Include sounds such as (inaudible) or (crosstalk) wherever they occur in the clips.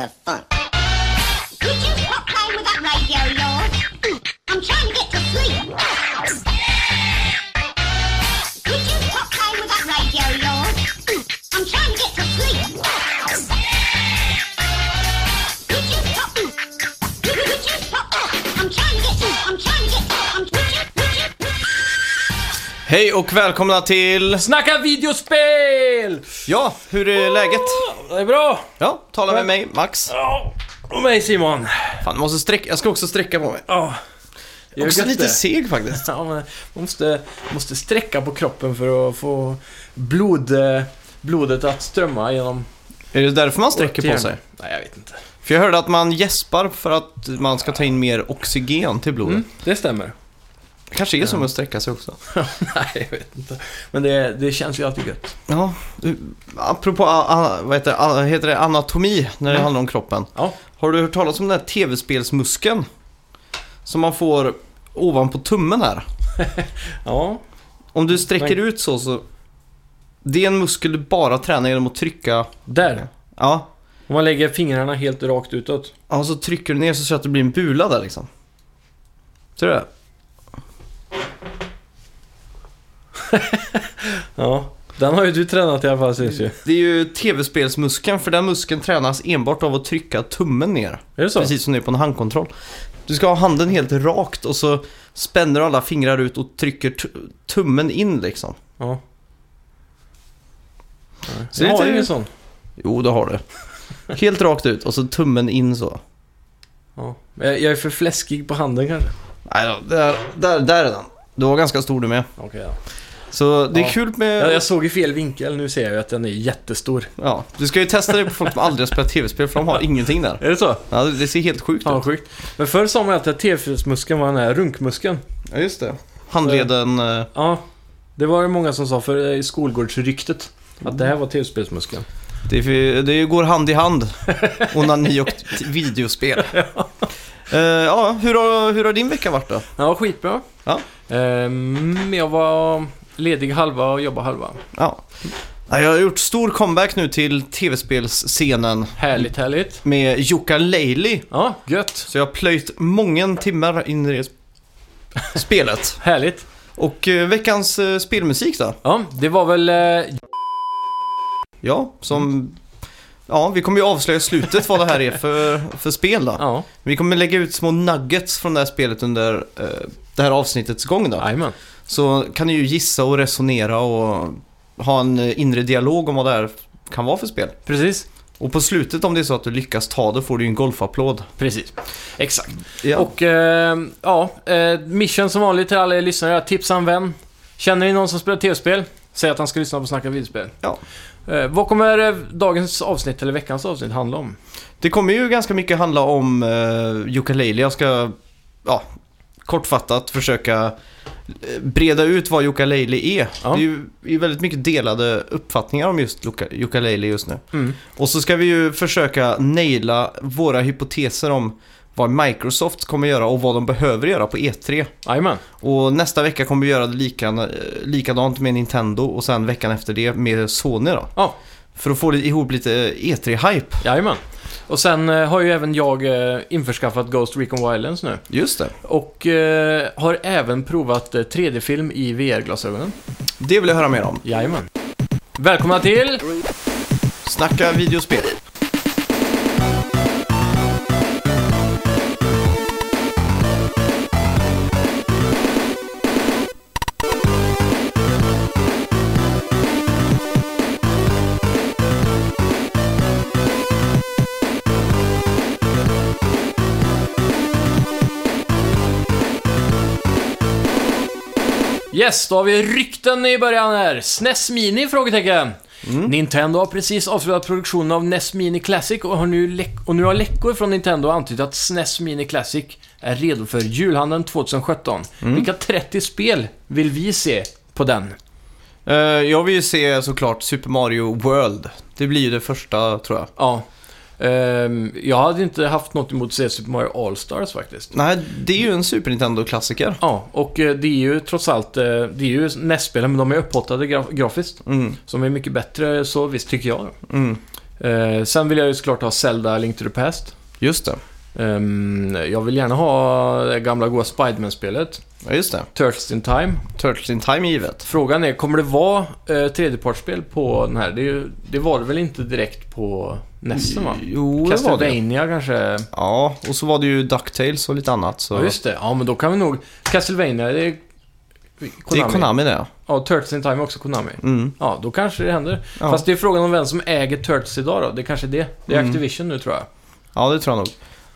the funk. Could you stop playing with that radio yours? I'm trying to get to sleep. Could you stop playing with that radio yours? I'm trying to get to sleep. Could you stop? Could could you stop? I'm trying to get to. I'm trying to get to. I'm. Would you? Would you? Hej och välkomna till... Snacka videospel! Ja, hur är läget? Det är bra! Ja, tala med mig, Max. Ja, och mig Simon. Fan, jag måste sträcka... Jag ska också sträcka på mig. Ja. Jag är också lite seg faktiskt. Ja, men man måste, måste sträcka på kroppen för att få blod, eh, blodet att strömma genom... Är det därför man sträcker på sig? Nej, jag vet inte. För jag hörde att man gäspar för att man ska ta in mer oxygen till blodet. Mm, det stämmer. Det kanske är som att sträcka sig också. (laughs) Nej, jag vet inte. Men det, det känns ju alltid gött. Ja, du, apropå a, vad heter, a, heter det anatomi när det Mm. handlar om kroppen. Ja. Har du hört talas om den här tv-spelsmuskeln? Som man får ovanpå tummen här. (laughs) Ja. Om du sträcker Nej. ut så, så... Det är en muskel du bara tränar genom att trycka... Där. Ja, Om man lägger fingrarna helt rakt utåt. ja så trycker du ner så, så att det blir en bula där liksom. Ser du det? (laughs) Ja. Den har ju du tränat i alla fall syns ju. Det är ju tv-spelsmuskeln, för den muskeln tränas enbart av att trycka tummen ner. Är det så? Precis som det är på en handkontroll. Du ska ha handen helt rakt och så spänner du alla fingrar ut och trycker tummen in liksom. Ja. Så Så jag det är har lite- ingen sån. Jo, det har du. Helt rakt ut och så tummen in så. Ja. Jag är för fläskig på handen kanske. Nej då, där, där, där är den. Du var ganska stor du med. Okej, ja. Så det är Ja. kul med... Jag, jag såg i fel vinkel, nu ser jag ju att den är jättestor. Ja, du ska ju testa det på folk som aldrig har spelat tv-spel för de har ingenting där. (laughs) Är det så? Ja, det ser helt sjukt vad ut. sjukt. Men förr sa man alltid att T-muskeln var den här runkmuskeln. Ja, just det. Handleden... eh, Ja, det var det många som sa för i skolgårdsryktet. Att det här var tv-spelsmuskeln. Det, det går hand i hand. Onani och videospel. (laughs) Eh, ja, hur har, hur har din vecka varit då? Ja, skitbra. Ja. Ehm, jag var ledig halva och jobbade halva. Ja. Ja, Jag har gjort stor comeback nu till tv-spelsscenen Härligt, härligt. med Jukka Leili. Ja, gött. Så jag har plöjt många timmar in i det sp- spelet. (laughs) Härligt. Och eh, veckans eh, spelmusik då? Ja, det var väl... Eh, Ja, som... Ja, vi kommer ju avslöja slutet vad det här är för, för spel då. ja, Vi kommer lägga ut små nuggets från det här spelet under eh, det här avsnittets gång då. jajamän. Så kan ni ju gissa och resonera och ha en eh, inre dialog om vad det här kan vara för spel. Precis. Och på slutet om det är så att du lyckas ta det får du ju en golfapplåd. Precis. Exakt. Ja. Och eh, ja, eh, mission som vanligt till alla er lyssnare. Tipsa en vän. Känner ni någon som spelar tv-spel? Säg att han ska lyssna på Snacka videospel. Ja. Eh, vad kommer eh, dagens avsnitt, eller veckans avsnitt, handla om? Det kommer ju ganska mycket handla om uh, ukulele. Jag ska, ja, kortfattat försöka eh, breda ut vad ukulele är. Ja. Det är ju är ju väldigt mycket delade uppfattningar om just ukulele just nu. Mm. Och så ska vi ju försöka naila våra hypoteser om vad Microsoft kommer göra och vad de behöver göra på E3. Jajamän. Och nästa vecka kommer vi göra det lika, likadant med Nintendo och sen veckan efter det med Sony då. Ja, För att få ihop lite E3-hype. jajamän. Och sen eh, har ju även jag eh, införskaffat Ghost Recon Wildlands nu. Just det. Och eh, har även provat eh, 3D-film i VR-glasögonen. Det vill jag höra mer om. Jajamän. Välkomna till... Snacka videospel. Yes, då har vi rykten i början här. SNES Mini? Frågetecken. Mm. Nintendo har precis avslutat produktionen av NES Mini Classic och, har nu och nu har läckor från Nintendo antytt att SNES Mini Classic är redo för julhandeln 2017. Mm. Vilka 30 spel vill vi se på den? Eh, jag vill ju se såklart Super Mario World. Det blir ju det första tror jag. Ja. Ehm, jag hade inte haft något emot att se Super Mario All-Stars faktiskt. Nej, det är ju en Super Nintendo-klassiker. Ja, och eh, det är ju trots allt, eh, det är ju NES-spel, men de är upphottade graf- grafiskt. Mm, Som är mycket bättre så visst, tycker jag. mm. Eh, sen vill jag ju såklart ha Zelda Link to the Past. Just det. Ehm, jag vill gärna ha det gamla goa Spiderman-spelet. Ja, just det. Turtles in Time. Turtles in Time givet. Frågan är, kommer det vara eh, tredjepartsspel på den här? Det, ju- det var det väl inte direkt på Nessen va? Jo, det var det. Kanske? Ja, och så var det ju DuckTales och lite annat. Så Ja, just det. Ja, men då kan vi nog... Castlevania, det är Konami. Det är Konami det. Ja, Turtles in Time är också Konami. Mm. Ja, då kanske det händer. Ja. Fast det är frågan om vem som äger Turtles idag då. Det kanske är det. Det är Mm. Activision nu tror jag. ja, det tror jag nog.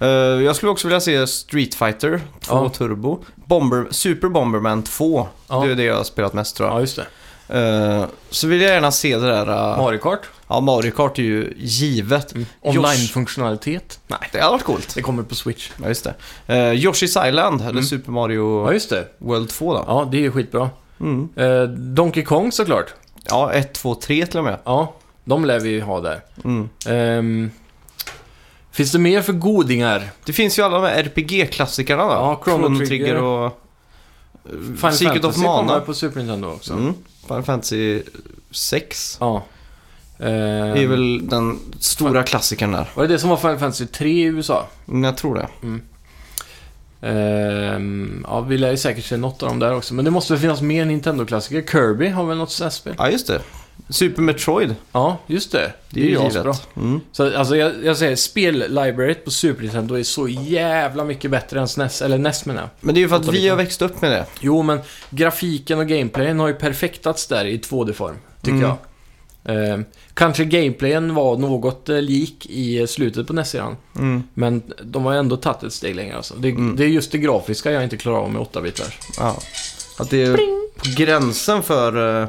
Eh, jag skulle också vilja se Street Fighter 2 Ja. Turbo. Bomber, Super Bomberman 2. Ja. Det är det jag har spelat mest tror jag. Ja, just det. Eh, så vill jag gärna se det där... uh, Mario Kart. ja, Mario Kart är ju givet. Mm. Online-funktionalitet. Nej, Det hade varit coolt. det kommer på Switch. Ja, just det. Uh, Yoshi's Island, eller Mm. Super Mario Ja, just det. World 2 då. Ja, det är ju skitbra. Mm. Eh, Donkey Kong såklart. Ja, 1, 2, 3 till och med. Ja, de lär vi ha där. Mm. Ehm, finns det mer för godingar? Det finns ju alla de här RPG-klassikerna då. Ja, Chrono Trigger. och... eh, Final Secret Fantasy of Mana. på Super Nintendo också. Mm. Final Fantasy 6. Ja. Det är väl den stora klassikern där. Var det det som var Final Fantasy 3 i USA? Mm, Jag tror det. Ehm, ja, vi lär ju säkert se något av dem där också. Men det måste väl finnas mer Nintendo-klassiker? Kirby har väl något sånt här spel? Ja, just det. Super Metroid. Ja, just det. Det är ju asbra. Mm. Så alltså jag, jag säger, spellibrariet på Super Nintendo är så jävla mycket bättre än SNES, eller NES menar jag. Men det är ju för att vi har växt upp med det. Jo, men grafiken och gameplayen har ju perfektats där i 2D-form, tycker Mm. jag. Ehm, kanske gameplayen var något eh, lik i slutet på NES-eran. Mm. Men de har ändå tagit ett steg längre alltså. det, Mm. det är just det grafiska jag inte klarar av med 8-bitar. Ja. Att det är på gränsen för, eh,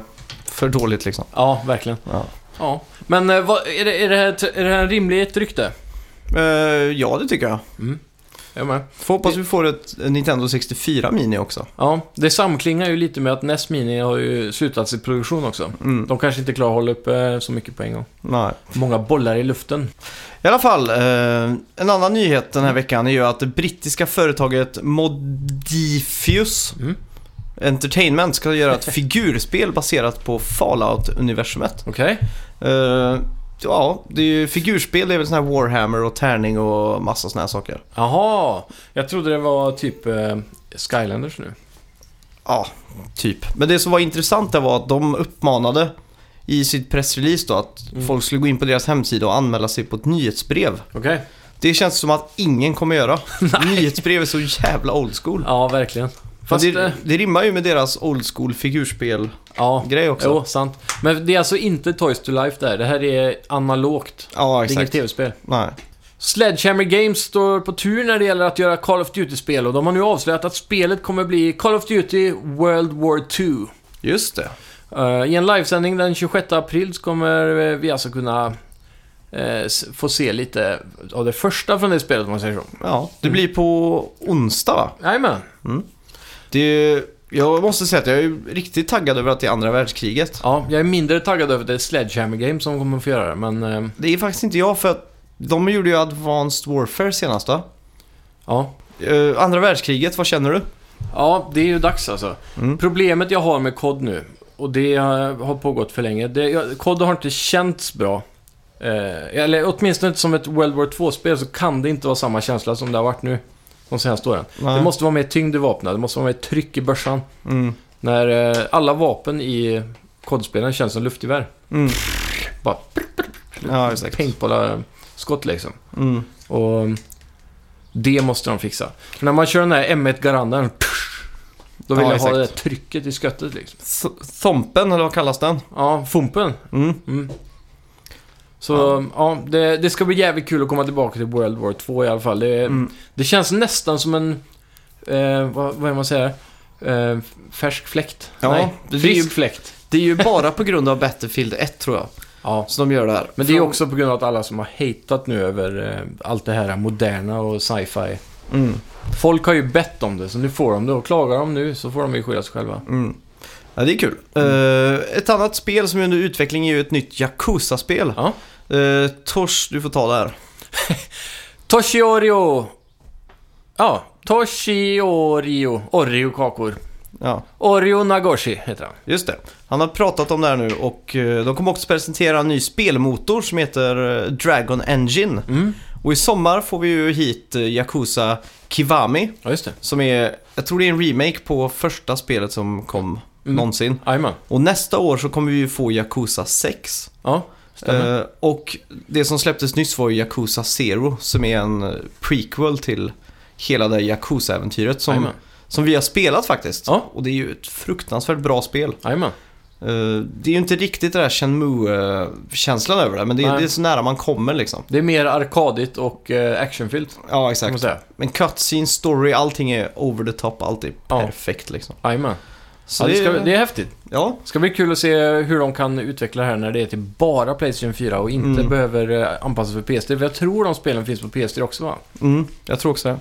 för dåligt liksom. Ja, verkligen. Ja. Ja. Men eh, vad, är, det, är, det här, ett- är det här en rimligt rykte? Eh, ja, det tycker jag. Jag med. Får hoppas vi får ett Nintendo 64 Mini också. Ja, det samklingar ju lite med att NES Mini har ju slutat sin produktion också. Mm. De kanske inte klarar att hålla uppe så mycket på en gång. Nej. Många bollar i luften. I alla fall, eh, en annan nyhet den här veckan är ju att det brittiska företaget Modifius Mm. Entertainment ska göra ett (laughs) figurspel baserat på Fallout-universumet. Okej? Eh, ja, det är ju figurspel, det är väl sån här Warhammer och tärning och massa såna här saker. Jaha, jag trodde det var typ eh, Skylanders nu. Ja, typ. Men det som var intressant där var att de uppmanade i sitt pressrelease då att Mm. folk skulle gå in på deras hemsida och anmäla sig på ett nyhetsbrev. Okej? Det känns som att ingen kommer göra. (laughs) Nyhetsbrev är så jävla old school. Ja, verkligen. Fast det, det rimmar ju med deras old school figurspel-grej ja, också. jo, sant. Men det är alltså inte Toys to Life där. Det här är analogt. Ja, Det är inget exakt. tv-spel. Nej. Sledgehammer Games står på tur när det gäller att göra Call of Duty-spel och de har nu avslöjat att spelet kommer bli Call of Duty World War 2. Just det. Eh, I en livesändning den 26 april så kommer eh, vi alltså kunna eh, få se lite av det första från det spelet om man säger så. Ja, det blir på onsdag va? Jajamän. Det, jag måste säga att jag är riktigt taggad över att det är andra världskriget. Ja, jag är mindre taggad över att det är Sledgehammer Games som kommer få göra det, men eh, Det är faktiskt inte jag för att de gjorde ju Advanced Warfare senast va? ja. Eh, andra världskriget, vad känner du? Ja, det är ju dags alltså. Mm. Problemet jag har med COD nu, och det har pågått för länge, det, COD har inte känts bra. Eh, eller åtminstone inte som ett World War 2-spel så kan det inte vara samma känsla som det har varit nu de senaste åren. Nej. Det måste vara mer tyngd i vapnen, det måste vara mer tryck i börsan. Mm. När eh, alla vapen i COD-spelen känns som luftgevär. Mm. Bara Ja, exakt. paintball-skott liksom. Mm. Och det måste de fixa. För när man kör den här M1 Garanden, då vill Ja, jag ha det där exakt. trycket i sköttet liksom. Th- Thompen, eller vad kallas den? Ja, Fumpen. Mm. Mm. Så ja, det, det ska bli jävligt kul att komma tillbaka till World War 2 i alla fall. Det, Mm. det känns nästan som en, eh, vad, vad är man säger? Eh, färsk fläkt? Ja, Nej, det är frisk ju- fläkt. Det är ju bara på grund av Battlefield 1 tror jag. Ja. Så de gör det här. Men det är också på grund av att alla som har hatat nu över eh, allt det här moderna och sci-fi. Mm. Folk har ju bett om det, så nu får de det. Och klagar de nu så får de ju skylla sig själva. Mm. Ja, det är kul. Eh, ett annat spel som är under utveckling är ju ett nytt Yakuza-spel. Ja. Uh, Tors, du får ta det här. (laughs) Toshiorio! Ja, Toshiorio. Oreo-kakor. Ja, Oreo Nagoshi heter han. just det. Han har pratat om det här nu och eh, de kommer också presentera en ny spelmotor som heter eh, Dragon Engine. Mm. Och i sommar får vi ju hit eh, Yakuza Kiwami Ja, just det. som är, jag tror det är en remake på första spelet som kom Mm. någonsin. Jajamän. Och nästa år så kommer vi ju få Yakuza 6. Ja, stämmer. Eh, och det som släpptes nyss var ju Yakuza Zero som är en eh, prequel till hela det Yakuza-äventyret som, som vi har spelat faktiskt. Ja. Och det är ju ett fruktansvärt bra spel. Jajamän. Eh, det är ju inte riktigt det där Shenmue-känslan över det, men det är, det är så nära man kommer liksom. Det är mer arkadigt och actionfyllt, Ja, exakt. Men cutscene, story, allting är over the top, allt är Ja. perfekt liksom. Jajamän. Så Ja, det, ska, det är häftigt. ja, ska bli kul att se hur de kan utveckla det här när det är till bara Playstation 4 och inte Mm. behöver eh, anpassas för PS3. För jag tror de spelen finns på PS3 också va? mm, jag tror också det.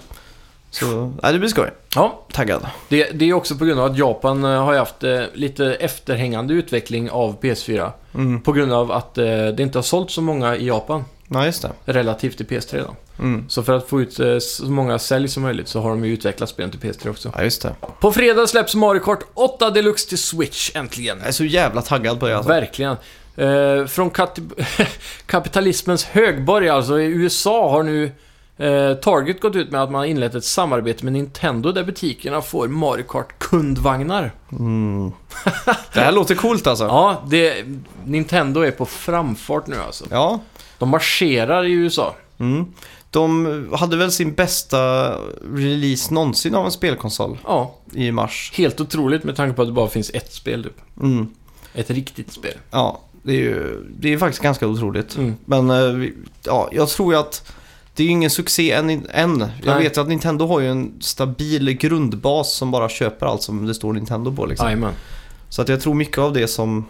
Så, nej, det blir skoj. Ja, Taggad. det, det är också på grund av att Japan eh, har haft eh, lite efterhängande utveckling av PS4. Mm. På grund av att eh, det inte har sålt så många i Japan Ja, just det. relativt till PS3 då. Mm. Så för att få ut eh, så många sälj som möjligt så har de ju utvecklat spelen till PS3 också. Ja, just det. På fredag släpps Mario Kart 8 Deluxe till Switch äntligen. Jag är så jävla taggad på det alltså. Verkligen. Eh, från kat- (laughs) kapitalismens högborg, alltså i USA, har nu eh, Target gått ut med att man har inlett ett samarbete med Nintendo där butikerna får Mario Kart-kundvagnar. Mm. (laughs) Det här låter coolt alltså. Ja, det, Nintendo är på framfart nu alltså. Ja. De marscherar i USA. Mm. De hade väl sin bästa release någonsin av en spelkonsol Ja, i mars. helt otroligt med tanke på att det bara finns ett spel typ. Mm. Ett riktigt spel. Ja, det är ju det är faktiskt ganska otroligt. Mm. Men eh, vi- ja, jag tror ju att det är ju ingen succé än. än. Jag Nej. vet ju att Nintendo har ju en stabil grundbas som bara köper allt som det står Nintendo på. Liksom. Jajamän. Så att jag tror mycket av det som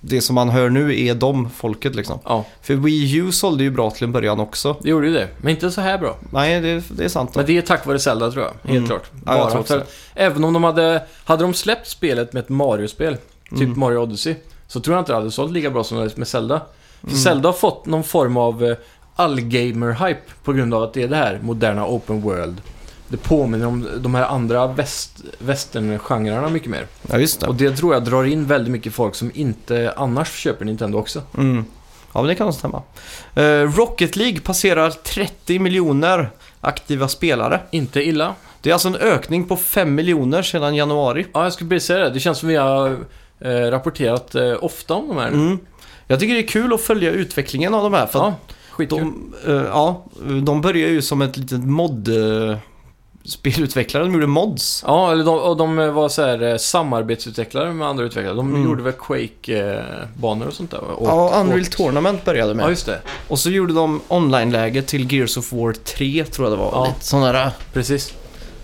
det som man hör nu är de folket liksom. Ja, För Wii U sålde ju bra till en början också. det gjorde ju det. Men inte så här bra. Nej, det, det är sant. Men det är tack vare Zelda tror jag, helt Mm. klart. Ja, jag tror även om de hade, hade de släppt spelet med ett Mario-spel, typ Mm. Mario Odyssey, så tror jag inte det hade sålt lika bra som med Zelda. För Mm. Zelda har fått någon form av eh, allgamer-hype på grund av att det är det här moderna open world. Det påminner om de här andra väst, western-genrerna mycket mer. Ja, just det. Och det tror jag drar in väldigt mycket folk som inte annars köper Nintendo också. Mm. Ja, men det kan nog stämma. Eh, Rocket League passerar 30 miljoner aktiva spelare. Inte illa. Det är alltså en ökning på 5 miljoner sedan januari. Ja, jag skulle precis säga det. Det känns som vi har eh, rapporterat eh, ofta om de här. Mm. Jag tycker det är kul att följa utvecklingen av de här. För Ja, skitkul. de, eh, ja, de börjar ju som ett litet mod... Spelutvecklare, de gjorde mods. Ja, eller de, och de var så här eh, samarbetsutvecklare med andra utvecklare. De Mm. gjorde väl Quake-banor och sånt där? Och, ja, Unreal och, Tournament började med. Ja, just det. Och så gjorde de online-läge till Gears of War 3, tror jag det var. Ja. Lite sådana där Precis.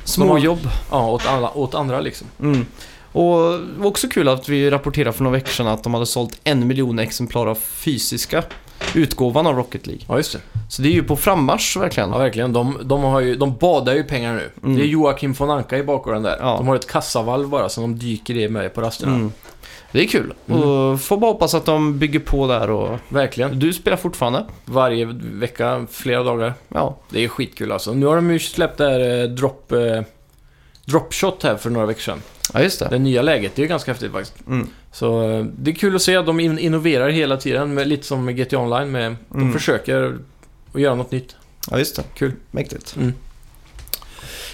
småjobb. Ja, åt, alla, åt andra liksom. Mm. Och också kul att vi rapporterade för några veckor sedan att de hade sålt en miljon exemplar av fysiska utgåvan av Rocket League. Ja, just det. Så det är ju på frammarsch verkligen. Ja, verkligen. De, de, har ju, de badar ju pengar nu. Mm. Det är Joakim von Anka i bakgrunden där. Ja. De har ett kassavalv bara som de dyker i med på rasterna. Mm. Det är kul. Mm. Och får bara hoppas att de bygger på där och... Verkligen. Du spelar fortfarande? Varje vecka, flera dagar. Ja. Det är skitkul alltså. Nu har de ju släppt det här eh, drop, eh, Dropshot här för några veckor sedan. Ja, just det. Det nya läget, det är ganska häftigt faktiskt. Mm. Så eh, det är kul att se att de in- innoverar hela tiden, med, lite som GTA Online. Med, De Mm. försöker att göra något nytt. Ja, just det. Kul. Mäktigt.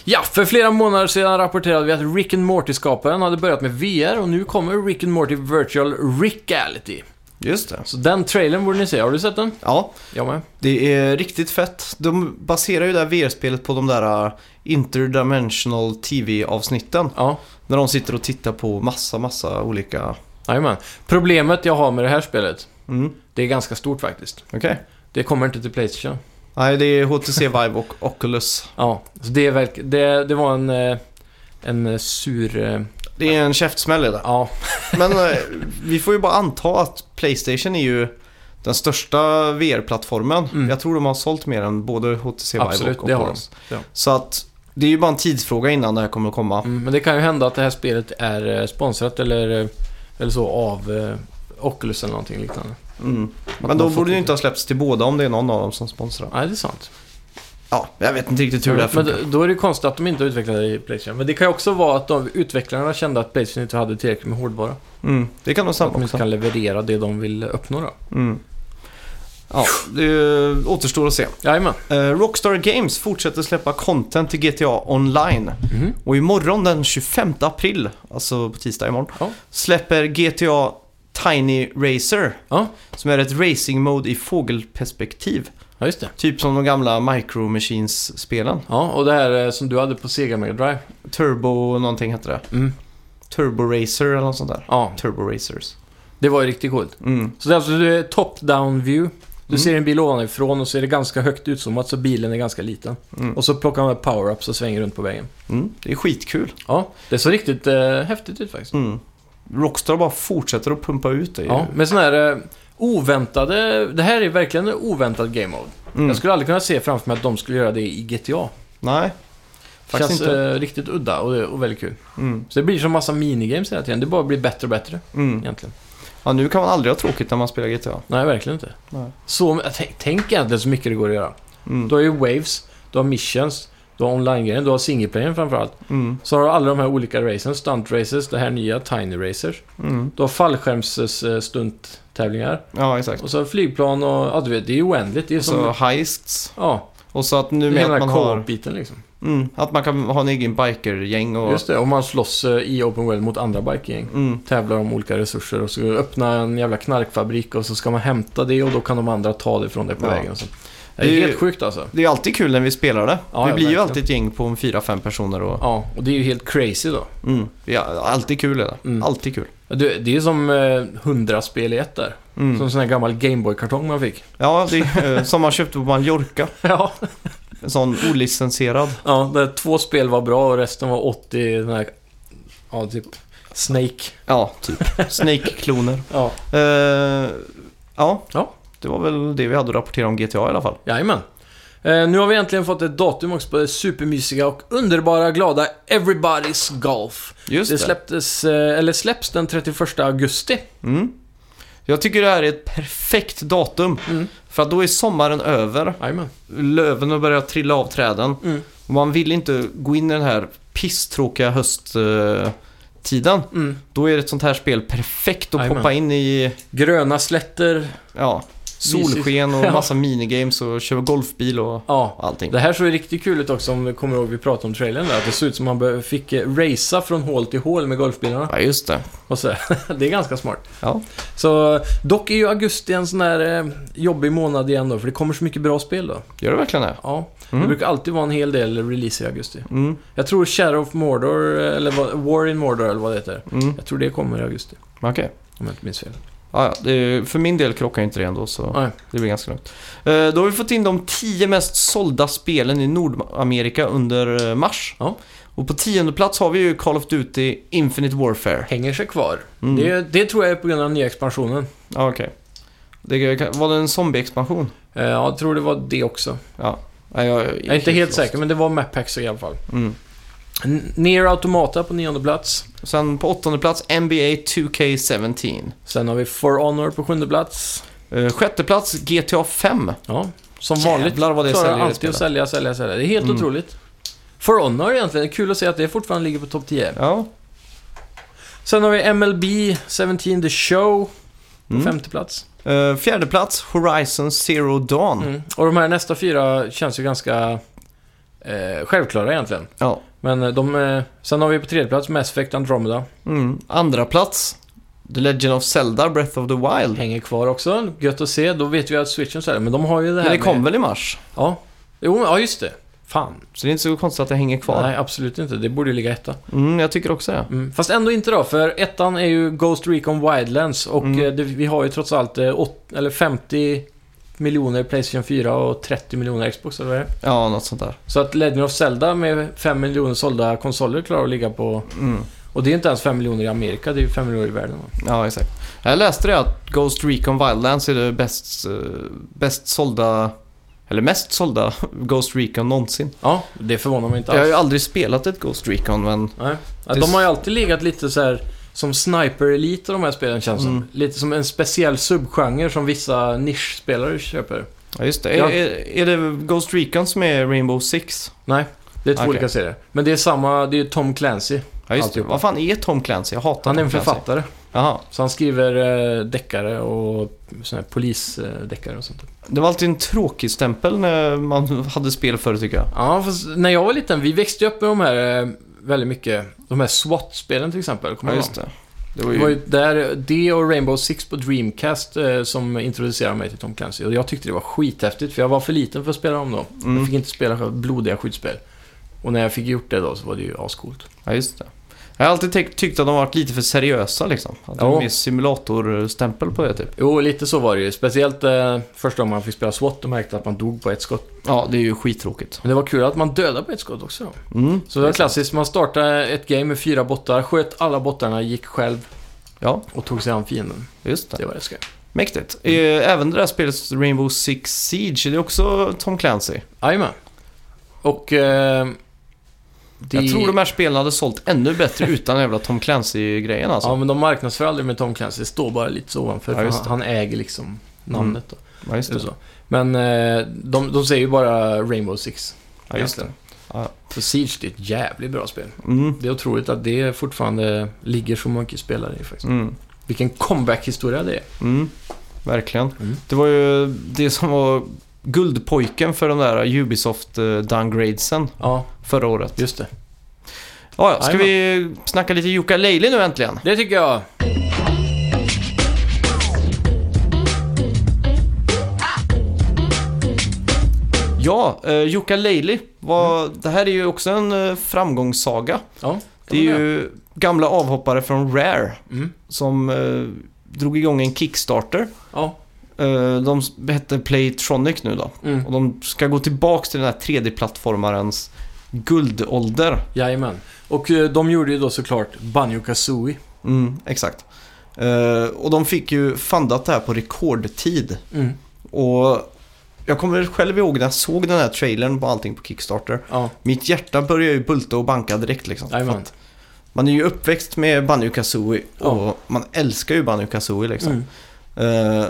Ja, för flera månader sedan rapporterade vi att Rick and Morty-skaparen hade börjat med VR och nu kommer Rick and Morty Virtual Rickality. Just det. Så den trailern borde ni se. Har du sett den? Ja, Jag med. det är riktigt fett. De baserar ju det här VR-spelet på de där uh, interdimensional TV-avsnitten. Ja, När de sitter och tittar på massa, massa olika... jajamän. Problemet jag har med det här spelet, Mm, det är ganska stort faktiskt. okej. Det kommer inte till Playstation. Nej, det är HTC Vive och Oculus. (laughs) Ja, så det, är verk- det, det var en, eh, en eh, sur... eh, Det är en käftsmäll i det. Ja, (laughs) Men eh, vi får ju bara anta att Playstation är ju den största VR-plattformen. Mm. Jag tror de har sålt mer än både HTC Vive absolut. och Det har de. Ja. Så att det är ju bara en tidsfråga innan det här kommer att komma. Mm, men det kan ju hända att det här spelet är eh, sponsrat eller, eh, eller så av eh, Oculus eller någonting liknande. Mm. Att Men då borde det ju till- inte ha släppts till båda om det är någon av dem som sponsrar. Nej, det är sant. Ja, jag vet inte riktigt hur det här Men funkar. då- då är det konstigt att de inte utvecklade i Playstation. Men det kan ju också vara att de, utvecklarna kände att Playstation inte hade tillräckligt med hårdvara. Mm, det kan nog Att stämma de inte också. kan leverera det de vill uppnå då. Mm. Ja, det återstår att se. Jajamän. Eh, Rockstar Games fortsätter släppa content till GTA Online. Mhm. Och imorgon den 25 april, alltså på tisdag imorgon, Ja. släpper GTA Tiny Racer. Ja. Som är ett racing mode i fågelperspektiv. ja, just det. Typ som de gamla Micro Machines-spelen. Ja, och det här eh, som du hade på Sega Mega Drive. Turbo någonting hette det. Mm. Turbo Racer eller något sånt där. Ja, Turbo Racers. det var ju riktigt coolt. Mm. Så det är alltså top-down view. Du ser en bil ovanifrån och så är det ganska högt utzoomat så bilen är ganska liten. Mm. Och så plockar man power-ups och svänger runt på vägen. Mm. Det är skitkul. Ja, det såg riktigt eh, häftigt ut faktiskt. Mm. Rockstar bara fortsätter att pumpa ut det. Ja, med sådana här eh, oväntade... Det här är verkligen en oväntad game mode. Mm. Jag skulle aldrig kunna se framför mig att de skulle göra det i GTA. Nej, Det faktiskt känns inte. eh, riktigt udda och, och väldigt kul. Mm. Så det blir som massa minigames hela tiden. Det bara blir bättre och bättre Mm. egentligen. Ja, nu kan man aldrig ha tråkigt när man spelar GTA. Nej, verkligen inte. Nej. Så, tänk, tänk egentligen så mycket det går att göra. Mm. Du har ju Waves, du har Missions, du har online-grejen, du har singleplayern framförallt. Mm. Så har du alla de här olika racen, stunt races, det här nya Tiny Racers. Mm. Du har fallskärms-stunttävlingar. Ja, exakt. Och så har flygplan och, ja du vet, det är ju oändligt. Det är som, Så heists. ja, Och så att nu med att man har... co-op-biten liksom. Mm, att man kan ha en egen bikergäng och... Just det, och man slåss eh, i Open World mot andra bikegäng. Mm. Tävlar om olika resurser och så öppna en jävla knarkfabrik och så ska man hämta det och då kan de andra ta det från dig på Ja. vägen. Så. Det är Det är ju- helt sjukt alltså. Det är alltid kul när vi spelar det. Ja, vi ja, blir ju alltid ett gäng på en fyra, fem personer och... Ja, och det är ju helt crazy då. Mm. Det är alltid kul är det. Mm. Alltid kul. Det, det är som eh, 100 spel i ett där. Mm. Som en sån här gammal Gameboy-kartong man fick. Ja, det är eh, som man köpte på Mallorca. (laughs) ja. En sån olicensierad. ja, där två spel var bra och resten var 80 den här, ja typ Snake. Ja, typ. Snake-kloner. (laughs) Ja. Eh, ja, Ja. det var väl det vi hade att rapportera om GTA i alla fall. Jajamän. Eh, nu har vi äntligen fått ett datum också på det supermysiga och underbara glada Everybody's Golf. Just Det det. släpptes, eh, eller släpps den 31 augusti. Mm. Jag tycker det här är ett perfekt datum. Mm. För att då är sommaren över. Jajamän. Löven har börjat trilla av träden. Mm. Och man vill inte gå in i den här pisstråkiga hösttiden. Mm. Då är ett sånt här spel perfekt att Jajamän. poppa in i Gröna slätter. ja, solsken och (laughs) massa minigames och köra golfbil och Ja. allting. Det här såg ju riktigt kul ut också om du kommer ihåg vi pratade om trailern där. Att det såg ut som man bör- fick eh, racea från hål till hål med golfbilarna. Ja, just det. Och så, (laughs) det är ganska smart. Ja. Så dock är ju augusti en sån där eh, jobbig månad igen då, för det kommer så mycket bra spel då. Gör det verkligen det? Ja, det Mm. brukar alltid vara en hel del release i augusti. Mm. Jag tror Shadow of Mordor, eh, eller War in Mordor eller vad det heter. Mm. Jag tror det kommer i augusti, Okej. om jag inte minns fel. Ja, det, för min del krockar inte det ändå så Nej. det blir ganska lugnt. Eh, då har vi fått in de tio mest sålda spelen i Nordamerika under eh, mars. Ja. Och på tionde plats har vi ju Call of Duty Infinite Warfare. Hänger sig kvar. Mm. Det, det tror jag är på grund av den nya expansionen. Ja, okej. Det kan- Var det en zombie-expansion? Eh, ja, jag tror det var det också. Ja. Nej, jag, Jag är inte helt säker, men det var map packs i alla fall. Mm. N- Nier Automata på nionde plats. Sen på åttonde plats NBA 2K17. Sen har vi For Honor på sjunde plats. Uh, sjätte plats GTA 5. Ja, som vanligt Jävlar vad det klarar säljer alltid att sälja, sälja, sälja. Det är helt Mm. otroligt. For Honor egentligen, kul att se att det fortfarande ligger på topp 10. Ja. Sen har vi MLB 17 The Show på Mm. femte plats. Uh, fjärde plats Horizon Zero Dawn. Mm. Och de här nästa fyra känns ju ganska eh, självklara egentligen. Ja. Men eh, de... Eh, sen har vi på tredje plats Mass Effect Andromeda. Mm. Andra plats The Legend of Zelda Breath of the Wild. Hänger kvar också. Gött att se. Då vet vi att Switchen säljer. Men de har ju det här Men det kom med... väl i mars? Ja. Jo, ja just det. Fan. Så det är inte så konstigt att det hänger kvar. Nej, absolut inte. Det borde ju ligga etta. Mm, jag tycker också det. Mm. Fast ändå inte då, för ettan är ju Ghost Recon Wildlands och Mm. eh, det, vi har ju trots allt eh, åt, eller 50 miljoner Playstation 4 och 30 miljoner Xbox eller vad det är. Ja, något sånt där. Så att Legend of Zelda med 5 miljoner sålda konsoler klarar att ligga på... Mm. Och det är inte ens 5 miljoner i Amerika, det är ju 5 miljoner i världen. Ja, exakt. Jag läste det att Ghost Recon Wildlands är det bäst, eh, bäst sålda, eller mest sålda (laughs) Ghost Recon någonsin. Ja, det förvånar mig inte Jag har ju alls. aldrig spelat ett Ghost Recon, men Nej. Ja, de har ju alltid legat lite så här som Sniper Elite och de här spelen känns Mm. som. Lite som en speciell subgenre som vissa nischspelare köper. Ja, just det. Ja. Är, är det Ghost Recon som är Rainbow Six? Nej, det är två Okej. olika serier. Men det är samma, det är Tom Clancy. Ja, just det. Vad fan är Tom Clancy? Jag hatar Han är en Tom Clancy. författare. Jaha. Så han skriver eh, deckare och såna här polisdeckare och sånt. Det var alltid en tråkig stämpel när man hade spel förr tycker jag. Ja, fast när jag var liten, vi växte upp med de här eh, väldigt mycket. De här SWAT-spelen till exempel. Kommer Ja, just det. Det var Det ju... var ju där, det och Rainbow Six på Dreamcast eh, som introducerade mig till Tom Clancy. Och jag tyckte det var skithäftigt, för jag var för liten för att spela dem då. Jag Mm. fick inte spela blodiga skjutspel. Och när jag fick gjort det då så var det ju ascoolt. Ja, just det. Jag har alltid tyckt- tyckt att de varit lite för seriösa liksom. Att det är mer simulatorstämpel på det typ. Jo, lite så var det ju. Speciellt eh, första gången man fick spela SWAT och märkte att man dog på ett skott. Ja, det är ju skittråkigt. Men det var kul att man dödade på ett skott också. Mm. Så det var klassiskt, man startade ett game med fyra bottar, sköt alla bottarna, gick själv Ja, och tog sig an fienden. just det. Det var det skoj. Mäktigt. Eh, Även det där spelet Rainbow Six Siege, det är också Tom Clancy. Jajamän. Och... Eh, det... Jag tror de här spelen hade sålt ännu bättre utan jävla Tom Clancy-grejen alltså. Ja, men de marknadsför aldrig med Tom Clancy. Det står bara lite så ovanför. Ja, han, han äger liksom namnet då. Ja, just det. så. Men eh, de, de säger ju bara Rainbow Six. Ja, just det. Ja. För Siege, det är ett jävligt bra spel. Mm. Det är otroligt att det fortfarande ligger så mycket spelare i faktiskt. Mm. Vilken comeback-historia det är. Mm. Verkligen. Mm. Det var ju det som var guldpojken för de där Ubisoft-downgradesen Ja, förra året. just det. Ja, ja, ska vi snacka lite Jukka Leili nu äntligen? Det tycker jag. Ja, uh, Jukka Leili var... Det här är ju också en uh, framgångssaga. Ja, Det är ju gamla avhoppare från Rare Mm. som eh, drog igång en Kickstarter. Ja. Eh, de hette Playtronic nu då. Mm. Och de ska gå tillbaks till den här 3D-plattformarens guldålder. Jajamän. Och eh, de gjorde ju då såklart Banjo Kazooie. Mm, exakt. Eh, och de fick ju fundat det här på rekordtid. Mm. Och jag kommer själv ihåg när jag såg den här trailern på allting på Kickstarter. Ja, Mitt hjärta började ju bulta och banka direkt liksom. Jajamän. Man är ju uppväxt med Banjo Kazooie Ja. och man älskar ju Banjo Kazooie liksom. Mm. Eh,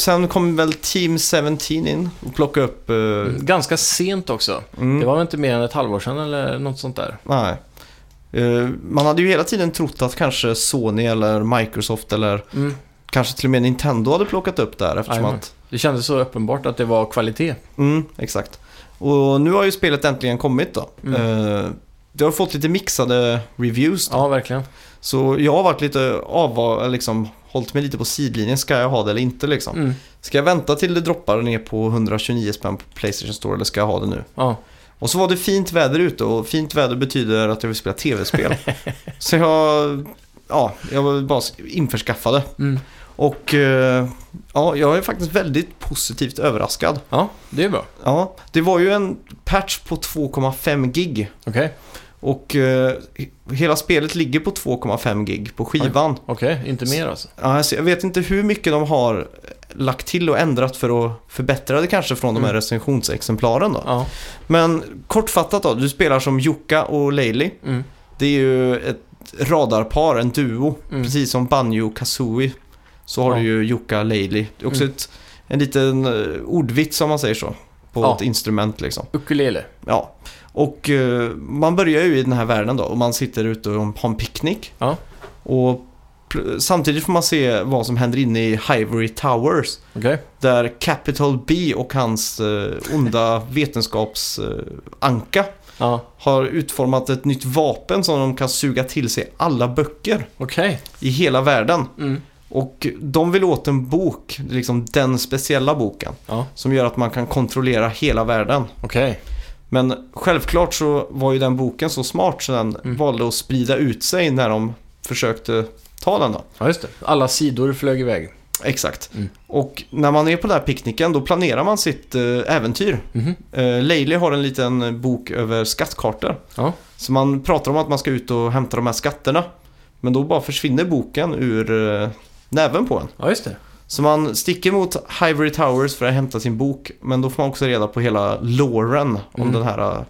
sen kom väl Team 17 in och plockade upp... Mm. Ganska sent också. mm, Det var väl inte mer än ett halvår sedan eller något sånt där. Nej. Eh, man hade ju hela tiden trott att kanske Sony eller Microsoft eller Mm. kanske till och med Nintendo hade plockat upp det här eftersom Jajamän. att... Det kändes så uppenbart att det var kvalitet. Mm, exakt. Och nu har ju spelet äntligen kommit då. Mm. Eh, det har fått lite mixade reviews då. Ja, verkligen. Så jag har varit lite av, liksom, hållit mig lite på sidlinjen. Ska jag ha det eller inte liksom? Mm. Ska jag vänta till det droppar ner på 129 spänn på Playstation Store eller ska jag ha det nu? Ja. Och så var det fint väder ute och fint väder betyder att jag vill spela tv-spel. (laughs) så jag, ja, jag var bara införskaffade. Mm. Och eh, ja, jag är faktiskt väldigt positivt överraskad. Ja, det är bra. Ja, det var ju en patch på 2,5 gig. Okej. Och eh, hela spelet ligger på 2,5 gig på skivan. Okej, inte mer alltså. Alltså, jag vet inte hur mycket de har lagt till och ändrat för att förbättra det kanske från de här Mm. recensionsexemplaren då. Ja. Men kortfattat då, du spelar som Jukka och Leili. Mm. Det är ju ett radarpar, en duo. Mm. Precis som Banjo Kazooie så har Ja. du ju Jukka Leili. Det är också Mm. ett, en liten uh, ordvits om man säger så. På Ja. ett instrument liksom. Ukulele. Ja. Och eh, man börjar ju i den här världen då och man sitter ute och har en picknick. Ja. Och samtidigt får man se vad som händer inne i Hivory Towers. Okej. Där Capital B och hans eh, onda (laughs) vetenskapsanka eh, Ja. har utformat ett nytt vapen som de kan suga till sig alla böcker Okej. i hela världen. Mm. Och de vill åt en bok, liksom den speciella boken, Ja. som gör att man kan kontrollera hela världen. Okej. Men självklart så var ju den boken så smart så den Mm. valde att sprida ut sig när de försökte ta den då. Ja, just det. Alla sidor flög iväg. Exakt. Mm. Och när man är på den här picknicken då planerar man sitt eh, äventyr. Mhm. Eh, Leili har en liten bok över skattkartor. Ja. Så man pratar om att man ska ut och hämta de här skatterna. Men då bara försvinner boken ur eh, näven på en. Ja, just det. Så man sticker mot Hivory Towers för att hämta sin bok. Men då får man också reda på hela loren om Mm. den här eh,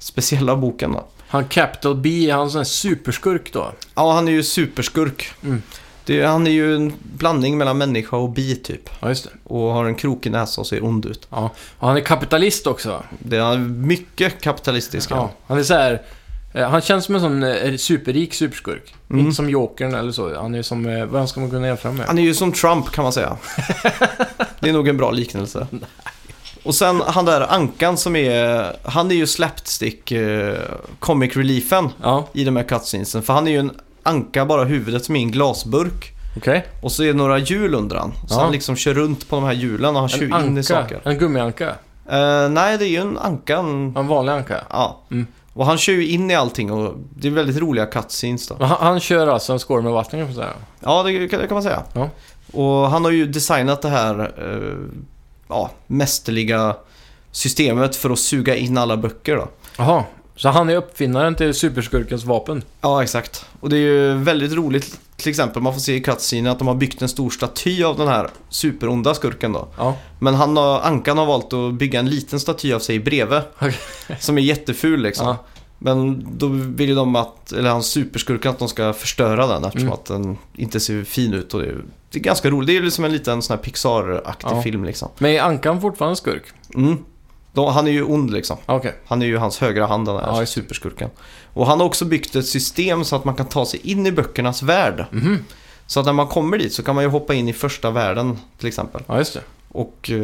speciella boken då. Han Capital B, är han sån superskurk då? Ja, han är ju superskurk. Mm. Det, han är ju en blandning mellan människa och bi typ. Ja, just det. Och har en krokig näsa och ser ond ut. Ja. Och han är kapitalist också. Det är mycket kapitalistisk. Ja. Han är så här... eh, Han känns som en sån eh, superrik superskurk. Mm. Inte som Jokern eller så. Han är som... eh, Vad ska man kunna jämföra med? Han är ju som Trump kan man säga. (laughs) det är nog en bra liknelse. Och sen han där Ankan som är, han är ju slapstick eh, comic reliefen Ja, i de här cutscenesen. För han är ju en anka, bara huvudet som är en glasburk. okej. Och så är det några hjul under han. Så Ja. han liksom kör runt på de här hjulen och han kör in i saker. En gummianka. Eh, nej, det är ju en anka. En, En vanlig anka. ja. Mm. Och han kör ju in i allting och det är väldigt roliga cutscenes då. Men han, han kör alltså en skål med vatten kan man säga. Ja, det kan, det kan man säga. Ja. Och han har ju designat det här eh, ja, mästerliga systemet för att suga in alla böcker då. Jaha. Så han är uppfinnaren till superskurkens vapen? Ja, exakt. Och det är ju väldigt roligt, till exempel, man får se i cutscenen att de har byggt en stor staty av den här superonda skurken då. Ja. Men han har, Ankan har valt att bygga en liten staty av sig bredvid. Okej. Som är jätteful liksom. Ja. Men då vill ju de att, eller hans superskurkar, att de ska förstöra den eftersom Mm. att den inte ser fin ut. Och det, är, det är ganska roligt. Det är ju som en liten sån här Pixar-aktig Ja. film liksom. Men är ankan fortfarande skurk? Mm. De, han är ju ond liksom. Ja, Okej. Han är ju hans högra hand den Ja, här det. superskurken. Och han har också byggt ett system så att man kan ta sig in i böckernas värld. Mhm. Så att när man kommer dit så kan man ju hoppa in i första världen till exempel. Ja, just det. Och eh,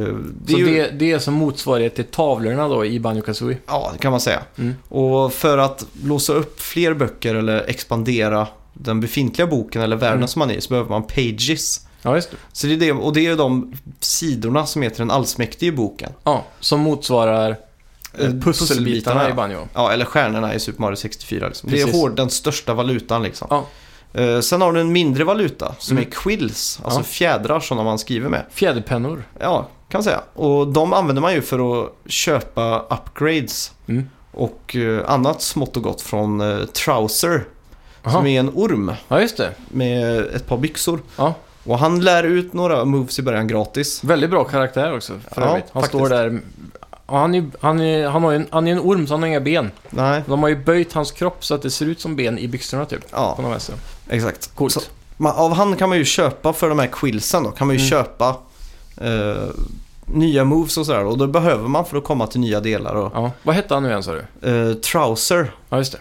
det Så är ju... det, det är som motsvarighet till tavlorna då i Banjo Kazooie? Ja, det kan man säga. Mm. Och för att låsa upp fler böcker eller expandera den befintliga boken eller världen Mm. som man är i så behöver man pages. Ja, just det. Så det är det, och det är de sidorna som till den allsmäktige boken. Ja, som motsvarar Eh, eh, pusselbitarna i Banjo. Ja, eller stjärnorna i Super Mario 64 liksom. Det är hård, den största valutan liksom. Ja. Eh, sen har du en mindre valuta som Mm. är quills, alltså Ja. fjädrar sådana man skriver med. Fjäderpennor. Ja, kan man säga. Och de använder man ju för att köpa upgrades Mm. och annat smått och gott från Trouser. Aha. Som är en orm Ja, just det. med ett par byxor. Ja. Och han lär ut några moves i början gratis. Väldigt bra karaktär också för Ja, övrigt. Han faktiskt. står där... Han, är, han, är, han, har ju en, han är en orm så han har inga ben. Nej, De har ju böjt hans kropp så att det ser ut som ben i byxorna typ. På ja, något vänster. exakt. Coolt. Så, man, av han kan man ju köpa för de här quillsen då, kan man ju Mm. köpa eh, nya moves och sådär. Och då behöver man för att komma till nya delar. Och, Ja. Vad hette han nu igen sa du? eh, trouser, Ja, just det.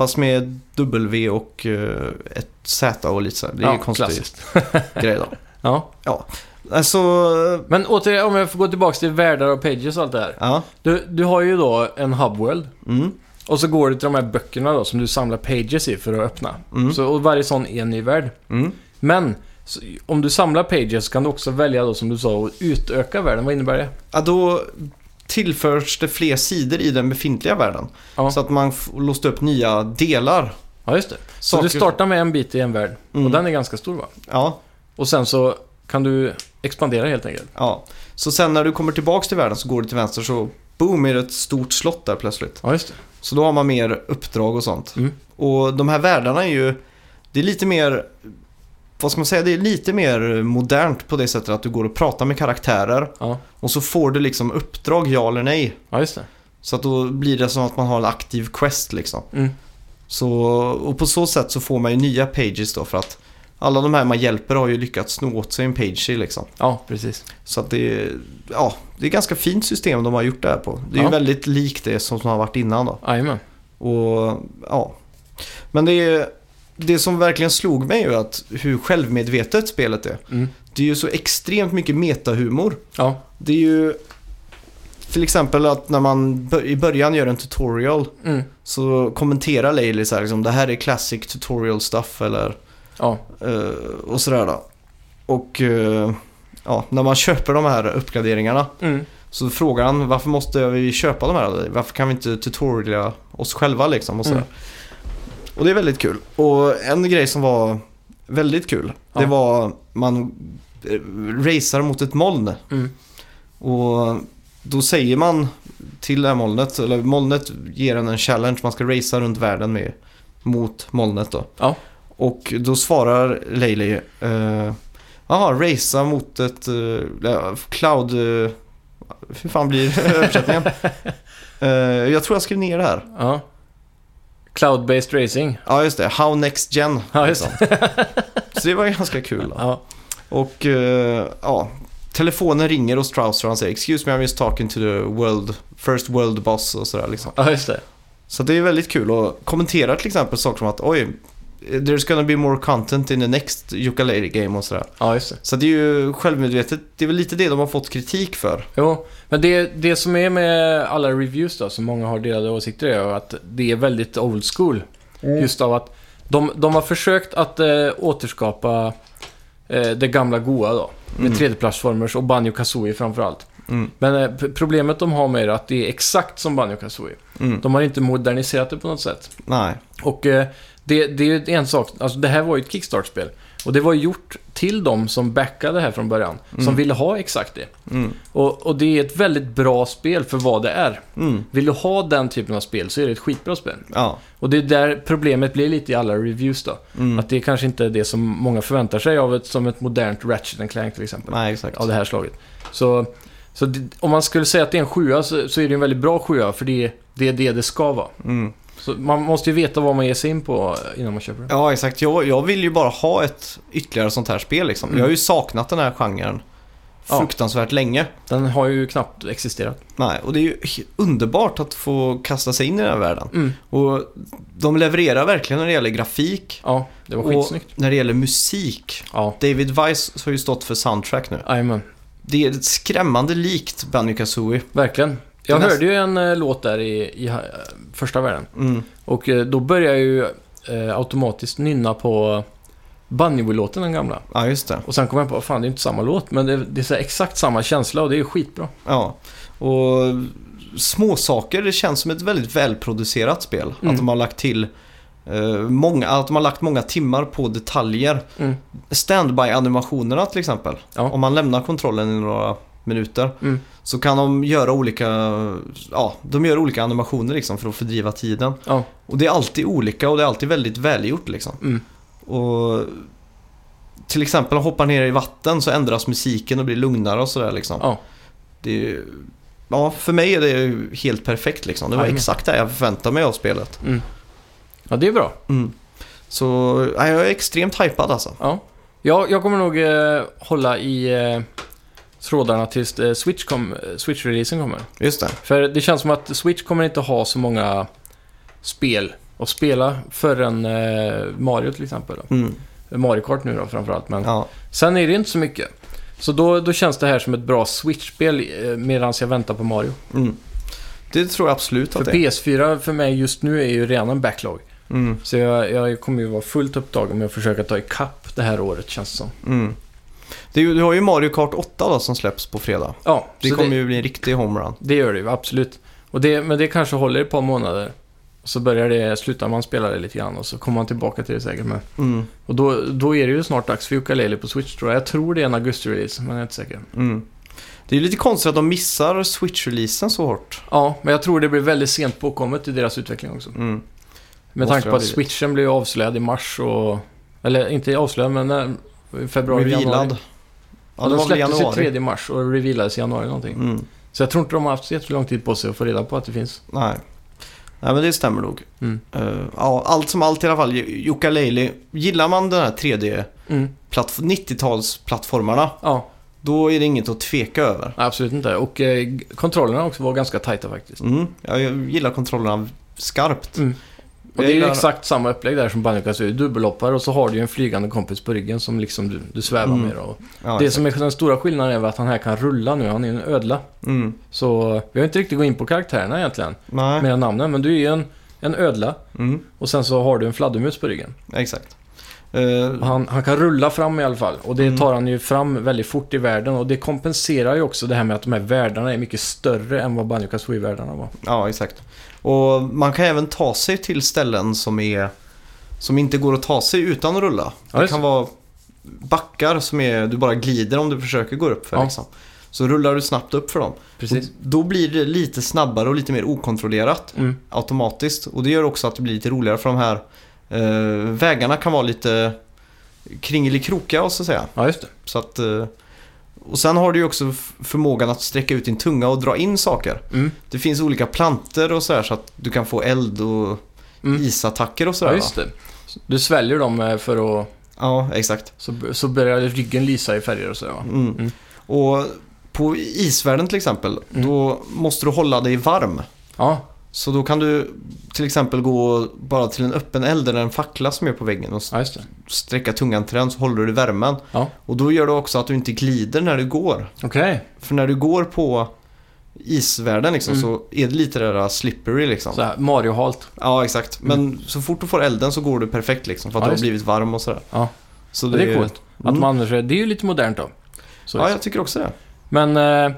Fast med W och eh, ett Z och lite så. här. Det är ja, ju konstigt (laughs) grej då. (laughs) Ja. Alltså, Men återigen, om jag får gå tillbaka till världar och pages och allt det här. ja. Du, du har ju då en hubworld. Mm, Och så går du till de här böckerna då som du samlar pages i för att öppna. mm, Så, och varje sån är en ny värld. mm. Men så, om du samlar pages kan du också välja då som du sa att utöka världen. Vad innebär det? Ja, då tillförs det fler sidor i den befintliga världen. Ja, Så att man f- låst upp nya delar. ja just det. Så Saker- du startar med en bit i en värld. Mm. Och den är ganska stor va? Ja, Och sen så kan du expandera helt enkelt. ja. Så sen när du kommer tillbaks till världen så går du till vänster så boom är det ett stort slott där plötsligt. Ja, just det. Så då har man mer uppdrag och sånt. Mm. Och de här världarna är ju, det är lite mer, vad ska man säga, det är lite mer modernt på det sättet att du går och pratar med karaktärer. Ja, Och så får du liksom uppdrag, ja eller nej. ja just det. Så att då blir det som att man har en aktiv quest liksom. Mm. Så, och på så sätt så får man ju nya pages då för att alla de här man hjälper har ju lyckats sno åt sig en page i liksom. Ja, precis. Så att det är, ja, det är ett ganska fint system de har gjort det här på. Det är Ja. ju väldigt likt det som, som har varit innan då. Jajamän. Och ja. Men det, är, det som verkligen slog mig är ju att hur självmedvetet spelet är. Mm. Det är ju så extremt mycket metahumor. Ja, Det är ju till exempel att när man i början gör en tutorial mm. så kommenterar Laylee så här liksom, det här är classic tutorial stuff eller ja. eh, och sådär då. Och eh, ja, när man köper de här uppgraderingarna Mm. så frågar han varför måste vi köpa de här? Varför kan vi inte tutoriala oss själva liksom och sådär. Mm. Och det är väldigt kul. Och en grej som var väldigt kul, Ja. det var man eh, racear mot ett moln. Mm. Och då säger man till det här molnet, eller molnet ger en en challenge, man ska racea runt världen med mot molnet då. Ja. Och då svarar Laylee, eh, jaha, racea mot ett ja, cloud, eh, hur fan blir (laughs) översättningen? (laughs) Eh, jag tror jag skrev ner det här. Ja. Cloud-based racing. Ja, just det. How Next Gen. Ja, just liksom. (laughs) Så det var ganska kul. Ja, Och eh, ja, telefonen ringer hos Strauss och han säger “Excuse me, I'm just talking to the world, first world boss” och sådär liksom. ja just det. Så det är väldigt kul att kommentera till exempel saker som att oj, there's gonna be more content in the next ukulele game och sådär. Ja, just det. Så det är ju självmedvetet, det är väl lite det de har fått kritik för. Jo, men det, det som är med alla reviews då, som många har delade åsikter i, är att det är väldigt old school. Just av att de, de har försökt att eh, återskapa eh, det gamla goa då. Med Mm. 3D-plattformers och Banjo Kazooie framförallt. Mm. Men p- problemet de har med det är att det är exakt som Banjo Kazooie. Mm. De har inte moderniserat det på något sätt. Nej. Och det, det är ju en sak, alltså det här var ju ett Kickstart-spel. Och det var gjort till de som backade det här från början. Som Mm. ville ha exakt det. Mm. Och, och det är ett väldigt bra spel för vad det är. Mm. Vill du ha den typen av spel så är det ett skitbra spel. Ja. Och det är där problemet blir lite i alla reviews då. Mm. Att det kanske inte är det som många förväntar sig av ett, som ett modernt Ratchet Clank till exempel. Nej, exakt. Av det här slaget. Så, så det, om man skulle säga att det är en sjua så, så är det en väldigt bra sjua för det, det är det det ska vara. Mm. Så man måste ju veta vad man ger sig in på innan man köper det. Ja, exakt. Jag, jag vill ju bara ha ett ytterligare sånt här spel liksom. Mm. Jag har ju saknat den här genren Ja. fruktansvärt länge. Den har ju knappt existerat. Nej, och det är ju underbart att få kasta sig in i den här världen. Mm. Och de levererar verkligen när det gäller grafik Ja, det var och skitsnyggt. när det gäller musik. Ja, David Weiss har ju stått för soundtrack nu. jajamän. Det är skrämmande likt Banjo Kazooie. Verkligen. Jag är hörde ju en eh, låt där i, i eh, första världen. Mm. Och eh, då började jag ju eh, automatiskt nynna på Banjo-låten, den gamla. Ja, just det. Och sen kom jag på, fan det är inte samma låt, men det, det är så exakt samma känsla och det är skitbra. Ja. Och små saker, det känns som ett väldigt välproducerat spel. Mm. Att de har lagt till eh, många, att de har lagt många timmar på detaljer. Mm. Standby-animationerna till exempel. Ja. Om man lämnar kontrollen i några minuter Mm. så kan de göra olika, ja, de gör olika animationer liksom för att fördriva tiden. Ja. Och det är alltid olika och det är alltid väldigt välgjort liksom. Mm. Och till exempel om hoppar ner i vatten så ändras musiken och blir lugnare och sådär liksom. Ja. Det är, ja, för mig är det helt perfekt liksom. Det var Jajamän. exakt det jag förväntade mig av spelet. Mm. Ja, det är bra. Mm. Så ja, jag är extremt hypad alltså. Ja. Jag, jag kommer nog eh, hålla i eh, trådarna tills eh, Switch kom, eh, Switch-releasen kommer. Just det. För det känns som att Switch kommer inte ha så många spel att spela förrän eh, Mario till exempel. Mm. Mario Kart nu då framförallt, men Ja. sen är det inte så mycket. Så då, då känns det här som ett bra Switch-spel eh, medan jag väntar på Mario. Mm. Det tror jag absolut För att det är. PS4 för mig just nu är ju redan en backlog. Mm. Så jag, jag kommer ju vara fullt upptagen med att försöka ta ikapp det här året känns det som. Det ju, du har ju Mario Kart 8 då som släpps på fredag. Ja, Det så kommer ju bli en riktig homerun. det gör det ju absolut. Och det, men det kanske håller ett par månader. Så börjar det, slutar man spela det lite grann och så kommer man tillbaka till det säkert med. Mm. Och då, då är det ju snart dags för Ukulele på Switch tror jag. Jag tror det är en augusti-release, men jag är inte säker. Mm. Det är ju lite konstigt att de missar Switch-releasen så hårt. Ja, men jag tror det blir väldigt sent påkommet i deras utveckling också. Mm. Med tanke det på att. Switchen blev avslöjad i mars och... Eller inte avslöjad, men när, februari, januari. Revealad. Ja, i släpptes ju januari. 3 mars och revealades i januari någonting. Mm. Så jag tror inte de har haft så jättelång tid på sig att få reda på att det finns. Nej. Nej, men det stämmer nog. Mm. Ja, allt som allt i alla fall. Yooka-Laylee. Gillar man den här 3D Mm. platt- 90-talsplattformarna, Ja, då är det inget att tveka över. absolut inte. Och eh, kontrollerna också var ganska tajta faktiskt. Mm. Jag gillar kontrollerna skarpt. Mm. Och det är ju exakt samma upplägg där som Banjo Kazooie. Dubbelhoppar och så har du ju en flygande kompis på ryggen som liksom du, du svävar Mm. med. Och Ja, det som är den stora skillnaden är att han här kan rulla nu. Han är en ödla. mm. Så vi har inte riktigt gått in på karaktärerna egentligen. Nej. Med namnen. Men du är ju en, en ödla. Mm. Och sen så har du en fladdermus på ryggen. Exakt. Och Han, han kan rulla fram i alla fall. Och det Mm. tar han ju fram väldigt fort i världen. Och det kompenserar ju också det här med att de här världarna är mycket större än vad Banjo Kazooie-världarna var. ja, exakt. Och man kan även ta sig till ställen som är som inte går att ta sig utan att rulla. Ja, det kan vara backar som är, du bara glider om du försöker gå upp för. Ja. Liksom. Så rullar du snabbt upp för dem. Då blir det lite snabbare och lite mer okontrollerat Mm. automatiskt. Och det gör också att det blir lite roligare för de här eh, vägarna kan vara lite kringelikrokiga och så att säga. Ja, just det. Så att, eh, och sen har du ju också förmågan att sträcka ut din tunga och dra in saker. Mm. Det finns olika planter och så här så att du kan få eld och isattacker och sådär. Ja, just det. Du sväljer dem eh, för att... Ja, exakt. Så, så börjar ryggen lysa i färger och sådär va? Mm. Mm. Och på isvärlden till exempel, Mm. då måste du hålla dig varm. Ja, Så då kan du till exempel gå bara till en öppen eld eller en fackla som är på väggen och ja det. sträcka tungan till den så håller du värmen. Ja. Och då gör det också att du inte glider när du går. Okej. För när du går på isvärlden liksom, Mm. så är det lite det där slippery liksom. Så här, Mario-halt. Ja, exakt. Men så fort du får elden så går du perfekt liksom för att Ja, du har det. blivit varm och sådär. Ja. Så Det är coolt. Att Mm. man använder sig, det är ju lite modernt då. Så Ja, jag tycker också det. Men eh,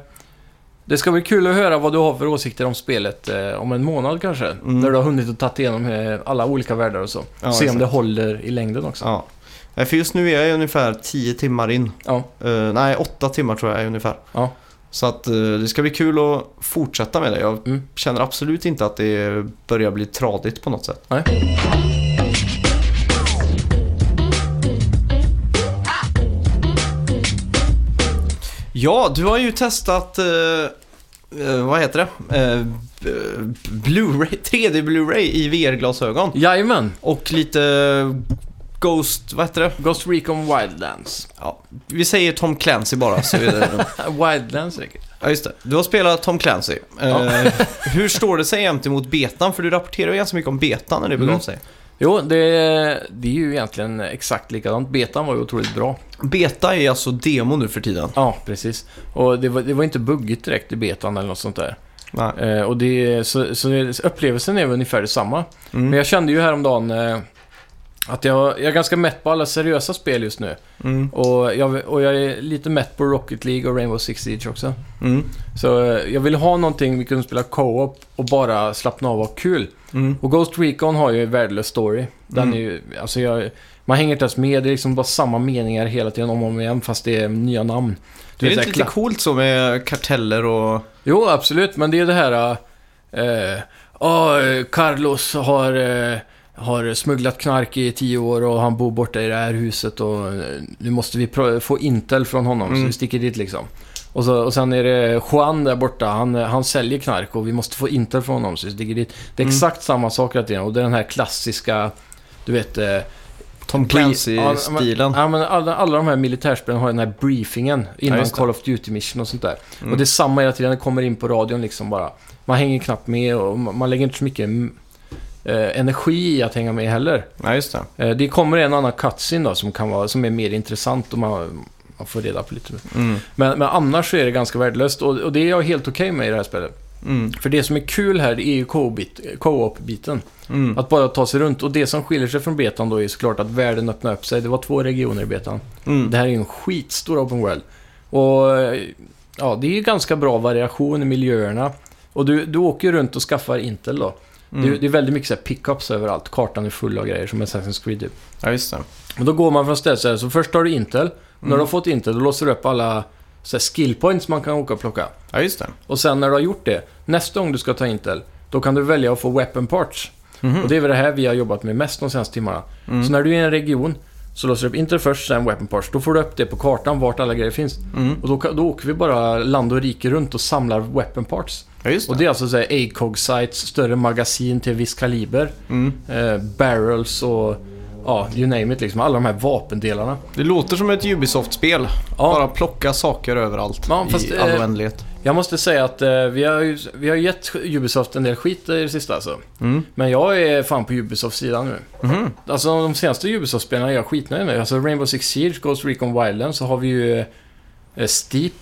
det ska bli kul att höra vad du har för åsikter om spelet eh, om en månad kanske. Mm. När du har hunnit att ta igenom eh, alla olika världar och så. Ja, Se om det håller i längden också. Ja. Nej, För just nu är jag ungefär 10 timmar in. Ja. Eh, nej, 8 timmar tror jag är ungefär. Ja. Så att eh, det ska bli kul att fortsätta med det. Jag Mm. känner absolut inte att det börjar bli tradigt på något sätt. Nej. Ja, du har ju testat, eh, eh, vad heter det? Eh, Blu-ray, (laughs) 3D Blu-ray i VR-glasögon. Jajamän! Och lite Ghost, vad heter det? Ghost Recon Wildlands. Ja, vi säger Tom Clancy bara. Så är det. (laughs) Wildlands säkert. Ja, just det. Du har spelat Tom Clancy. Eh, (laughs) hur står det sig emot betan? För du rapporterar ju ganska mycket om betan när det begav Mm. sig. Jo, det, det är ju egentligen exakt likadant. Betan var ju otroligt bra. Beta är alltså demo nu för tiden. Ja, precis. Och det var, det var inte buggigt direkt i betan eller något sånt där. Nej. Eh, och det, så, så upplevelsen är väl ungefär detsamma. Mm. Men jag kände ju häromdagen eh, att jag, jag är ganska mätt på alla seriösa spel just nu. Mm. Och jag, och jag är lite mätt på Rocket League och Rainbow Six Siege också. Mm. Så eh, jag vill ha någonting vi kunde spela co-op och bara slappna av och ha kul. Mm. Och Ghost Recon har ju en värdelös story. Den Mm. är ju, alltså jag, man hänger inte ens med, det är liksom bara samma meningar hela tiden om och om igen fast det är nya namn. Det är vet, inte lite coolt så med karteller och... Jo, absolut, men det är det här... Eh, "Ja, eh, Carlos har, eh, har smugglat knark i tio år och han bor borta i det här huset och eh, nu måste vi få Intel från honom så Mm. vi sticker dit liksom. Och, så, och sen är det Juan där borta, han, han säljer knark och vi måste få Intel från honom så vi sticker dit. Det är Mm. exakt samma sak hela tiden och det är den här klassiska, du vet... Eh, Tom Ja, Clancy-stilen. Ja, men alla, alla de här militärspelen har den här briefingen innan det. Call of Duty Mission och sånt där. Mm. Och det är samma hela tiden, det kommer in på radion liksom bara. Man hänger knappt med och man lägger inte så mycket eh, energi i att hänga med heller. Ja, just det. Eh, det kommer en annan cutscene då som, kan vara, som är mer intressant och man, man får reda på lite. Mm. Men, men annars så är det ganska värdelöst och, och det är jag helt okej med i det här spelet. Mm. För det som är kul här det är ju co-op-biten. Mm. Att bara ta sig runt. Och det som skiljer sig från betan då är såklart att världen öppnar upp sig. Det var två regioner i betan. Mm. Det här är ju en skitstor open world. Och ja, det är ju ganska bra variation i miljöerna. Och du, du åker runt och skaffar Intel då. Mm. Det, det är väldigt mycket så pickups överallt. Kartan är full av grejer som Assassin's Creed typ. Ja, just det. Och då går man från ställe ställe. Så först har du Intel. När Mm. du har fått Intel, då låser du upp alla så här, skill points man kan åka och plocka. Ja, just det. Och sen när du har gjort det, nästa gång du ska ta Intel, då kan du välja att få weapon parts. Mhm. Och det är väl det här vi har jobbat med mest de senaste timmarna. Mm. Så när du är i en region, så låser du upp Intel först, sen weapon parts. Då får du upp det på kartan, vart alla grejer finns. Mm. Och då, då åker vi bara land och rike runt och samlar weapon parts. Ja, det. Och det är alltså så här ACOG sites, större magasin till viss kaliber, Mm. eh, barrels och ja, you name it liksom. Alla de här vapendelarna. det låter som ett Ubisoft-spel. Ja. Bara plocka saker överallt Ja, fast, i all eh, oändlighet. Jag måste säga att eh, vi, har ju, vi har gett Ubisoft en del skit i det sista alltså. Mm. Men jag är fan på Ubisofts sida nu. Mhm. Alltså de senaste Ubisoft-spelen är jag skitnöjd med. Alltså Rainbow Six Siege, Ghost Recon Wildlands, så har vi ju eh, Steep.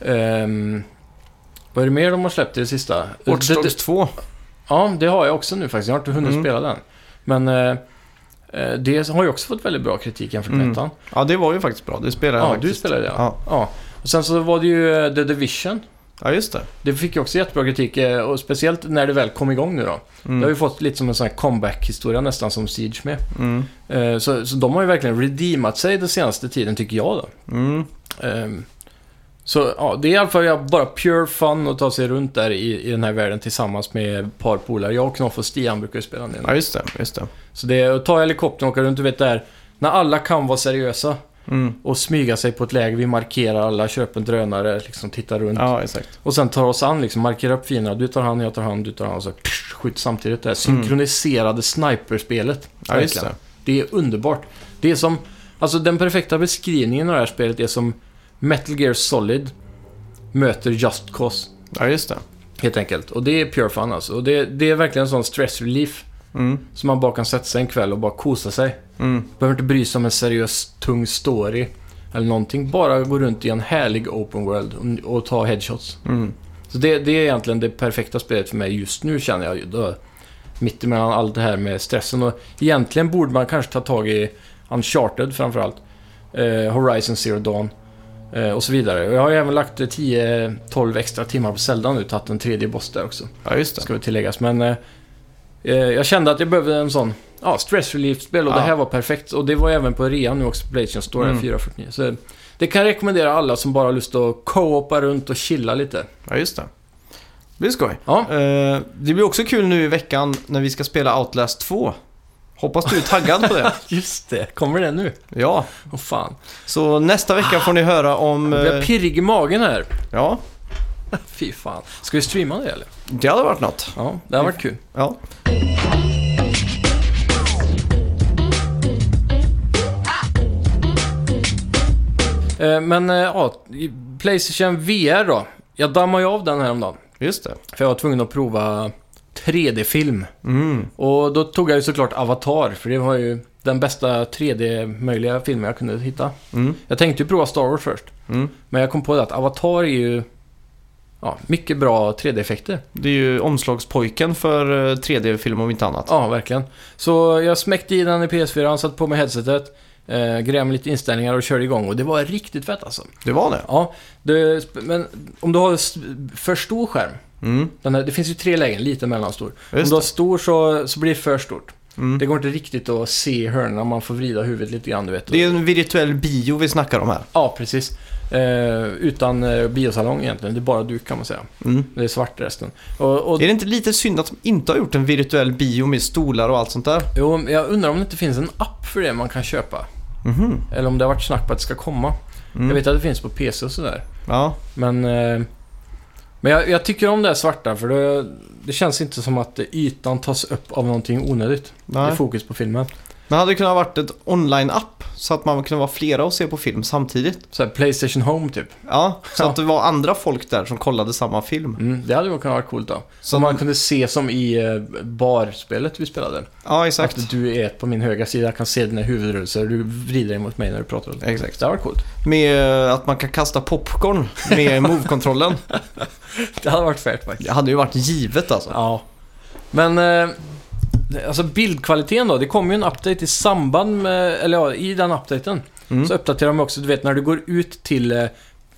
Ehm, vad är det mer de har släppt i det sista? Watch Dogs det- 2. Ja, det har jag också nu faktiskt. Jag har inte hunnit Mm. spela den. Men eh, eh, det har ju också fått väldigt bra kritik jämfört med Mm. ettan. Ja, det var ju faktiskt bra. Det spelade jag Ja, faktiskt. du spelade det ja. Ja. Och sen så var det ju eh, The Division. ja, just det. Det fick ju också jättebra kritik eh, och speciellt när det väl kom igång nu då. Mm. Det har ju fått lite som en sån här comeback-historia nästan som Siege med. Mm. Så, så de har ju verkligen redeemat sig den senaste tiden tycker jag då. Mm. Ehm, Så ja, det är i alla fall bara pure fun att ta sig runt där i, i den här världen tillsammans med ett par polare. Jag och Knoff och Stian brukar ju spela del. Ja, just det. Just det. Så det är att ta helikoptern och åka runt, du vet där, när alla kan vara seriösa. Mm. och smyga sig på ett läge. Vi markerar alla, köper en drönare, liksom tittar runt. Ja, exakt. Och sen tar oss an, liksom markerar upp fienderna. Du tar han, jag tar han, du tar han. Och så psh, skjuter samtidigt. Det här synkroniserade sniperspelet. Ja, just det. Det är underbart. Det är som, alltså den perfekta beskrivningen av det här spelet är som Metal Gear Solid möter Just Cause. Ja, just det. Helt enkelt. Och det är pure fun alltså. Och det, det är verkligen en sån stress relief. Mm. Som man bara kan sätta sig en kväll och bara kosa sig. Mm. Behöver inte bry sig om en seriös, tung story. Eller någonting. Bara gå runt i en härlig open world och, och ta headshots. Mm. Så det, det är egentligen det perfekta spelet för mig just nu känner jag. Då, mitt emellan allt det här med stressen. Och egentligen borde man kanske ta tag i Uncharted framförallt. Eh, Horizon Zero Dawn. Eh, och så vidare. Jag har ju även lagt eh, 10-12 extra timmar på Zelda nu. Tagit en tredje boss där också. Ja, just det. Ska vi tilläggas. Men eh, eh, jag kände att jag behövde en sån ja, stress relief-spel och Ja. det här var perfekt. Och det var även på rea nu också Playstation Store, Mm. 449. Så det kan jag rekommendera alla som bara har lust att co-opa runt och chilla lite. Ja, just det. Det blir skoj. Ja, Eh, det blir också kul nu i veckan när vi ska spela Outlast 2. Hoppas du är taggad på det. (laughs) just det. Kommer det nu? Ja, Åh fan. så nästa vecka får ni höra om... Jag blir eh, pirrig i magen här. ja, (laughs) Fy fan. Ska vi streama det eller? det hade varit något. Ja, det har varit kul. Ja. Eh, Men eh, ja, i Playstation VR då. Jag dammade ju av den här om dagen. Just det. För jag var tvungen att prova 3D-film. Mm. Och då tog jag ju såklart Avatar, för det var ju den bästa 3D-möjliga filmen jag kunde hitta. Mm. Jag tänkte ju prova Star Wars först. Mm. Men jag kom på det att Avatar är ju ja, mycket bra 3D-effekter. Det är ju omslagspojken för eh, 3D-film om inte annat. Ja, verkligen. Så jag smäckte i den i PS4, satte på mig headsetet, eh, grävde med lite inställningar och körde igång. Och det var riktigt fett alltså. Det var det. Ja, det, men om du har för stor skärm. Mm. Den här, det finns ju tre lägen, liten, mellanstor. Om du har stor så, så blir det för stort. Mm. Det går inte riktigt att se hörnorna, man får vrida huvudet lite grann, du vet. Det är en virtuell bio vi snackar om här. Ja, precis. Eh, utan eh, biosalong egentligen, det är bara duk kan man säga. Mm. Det är svart resten. Och, och, Är det inte lite synd att de inte har gjort en virtuell bio med stolar och allt sånt där? jo, jag undrar om det inte finns en app för det man kan köpa. Mhm. Eller om det har varit snack på att det ska komma. Mm. Jag vet att det finns på PC och sådär. Ja, Men, eh, men jag, jag tycker om det här svarta för det, det känns inte som att ytan tas upp av någonting onödigt. Det är nej. fokus på filmen. Men hade det kunnat varit ett online-app så att man kunde vara flera och se på film samtidigt? Så här, Playstation Home typ. Ja, så, Så. att det var andra folk där som kollade samma film. Mm, det hade kunnat vara coolt då. Så man kunde se som i eh, barspelet vi spelade. Ja, exakt. Att du är på min högra sida, kan se dina huvudrörelser och du vrider dig mot mig när du pratar. Exakt. Det hade varit coolt. Med eh, att man kan kasta popcorn med (laughs) Move-kontrollen. Det hade varit fett faktiskt. Det hade ju varit givet alltså. Ja. Men, eh, alltså bildkvaliteten då. Det kom ju en update i samband med, eller ja, i den updaten. Mm. Så uppdaterar de också, du vet när du går ut till eh,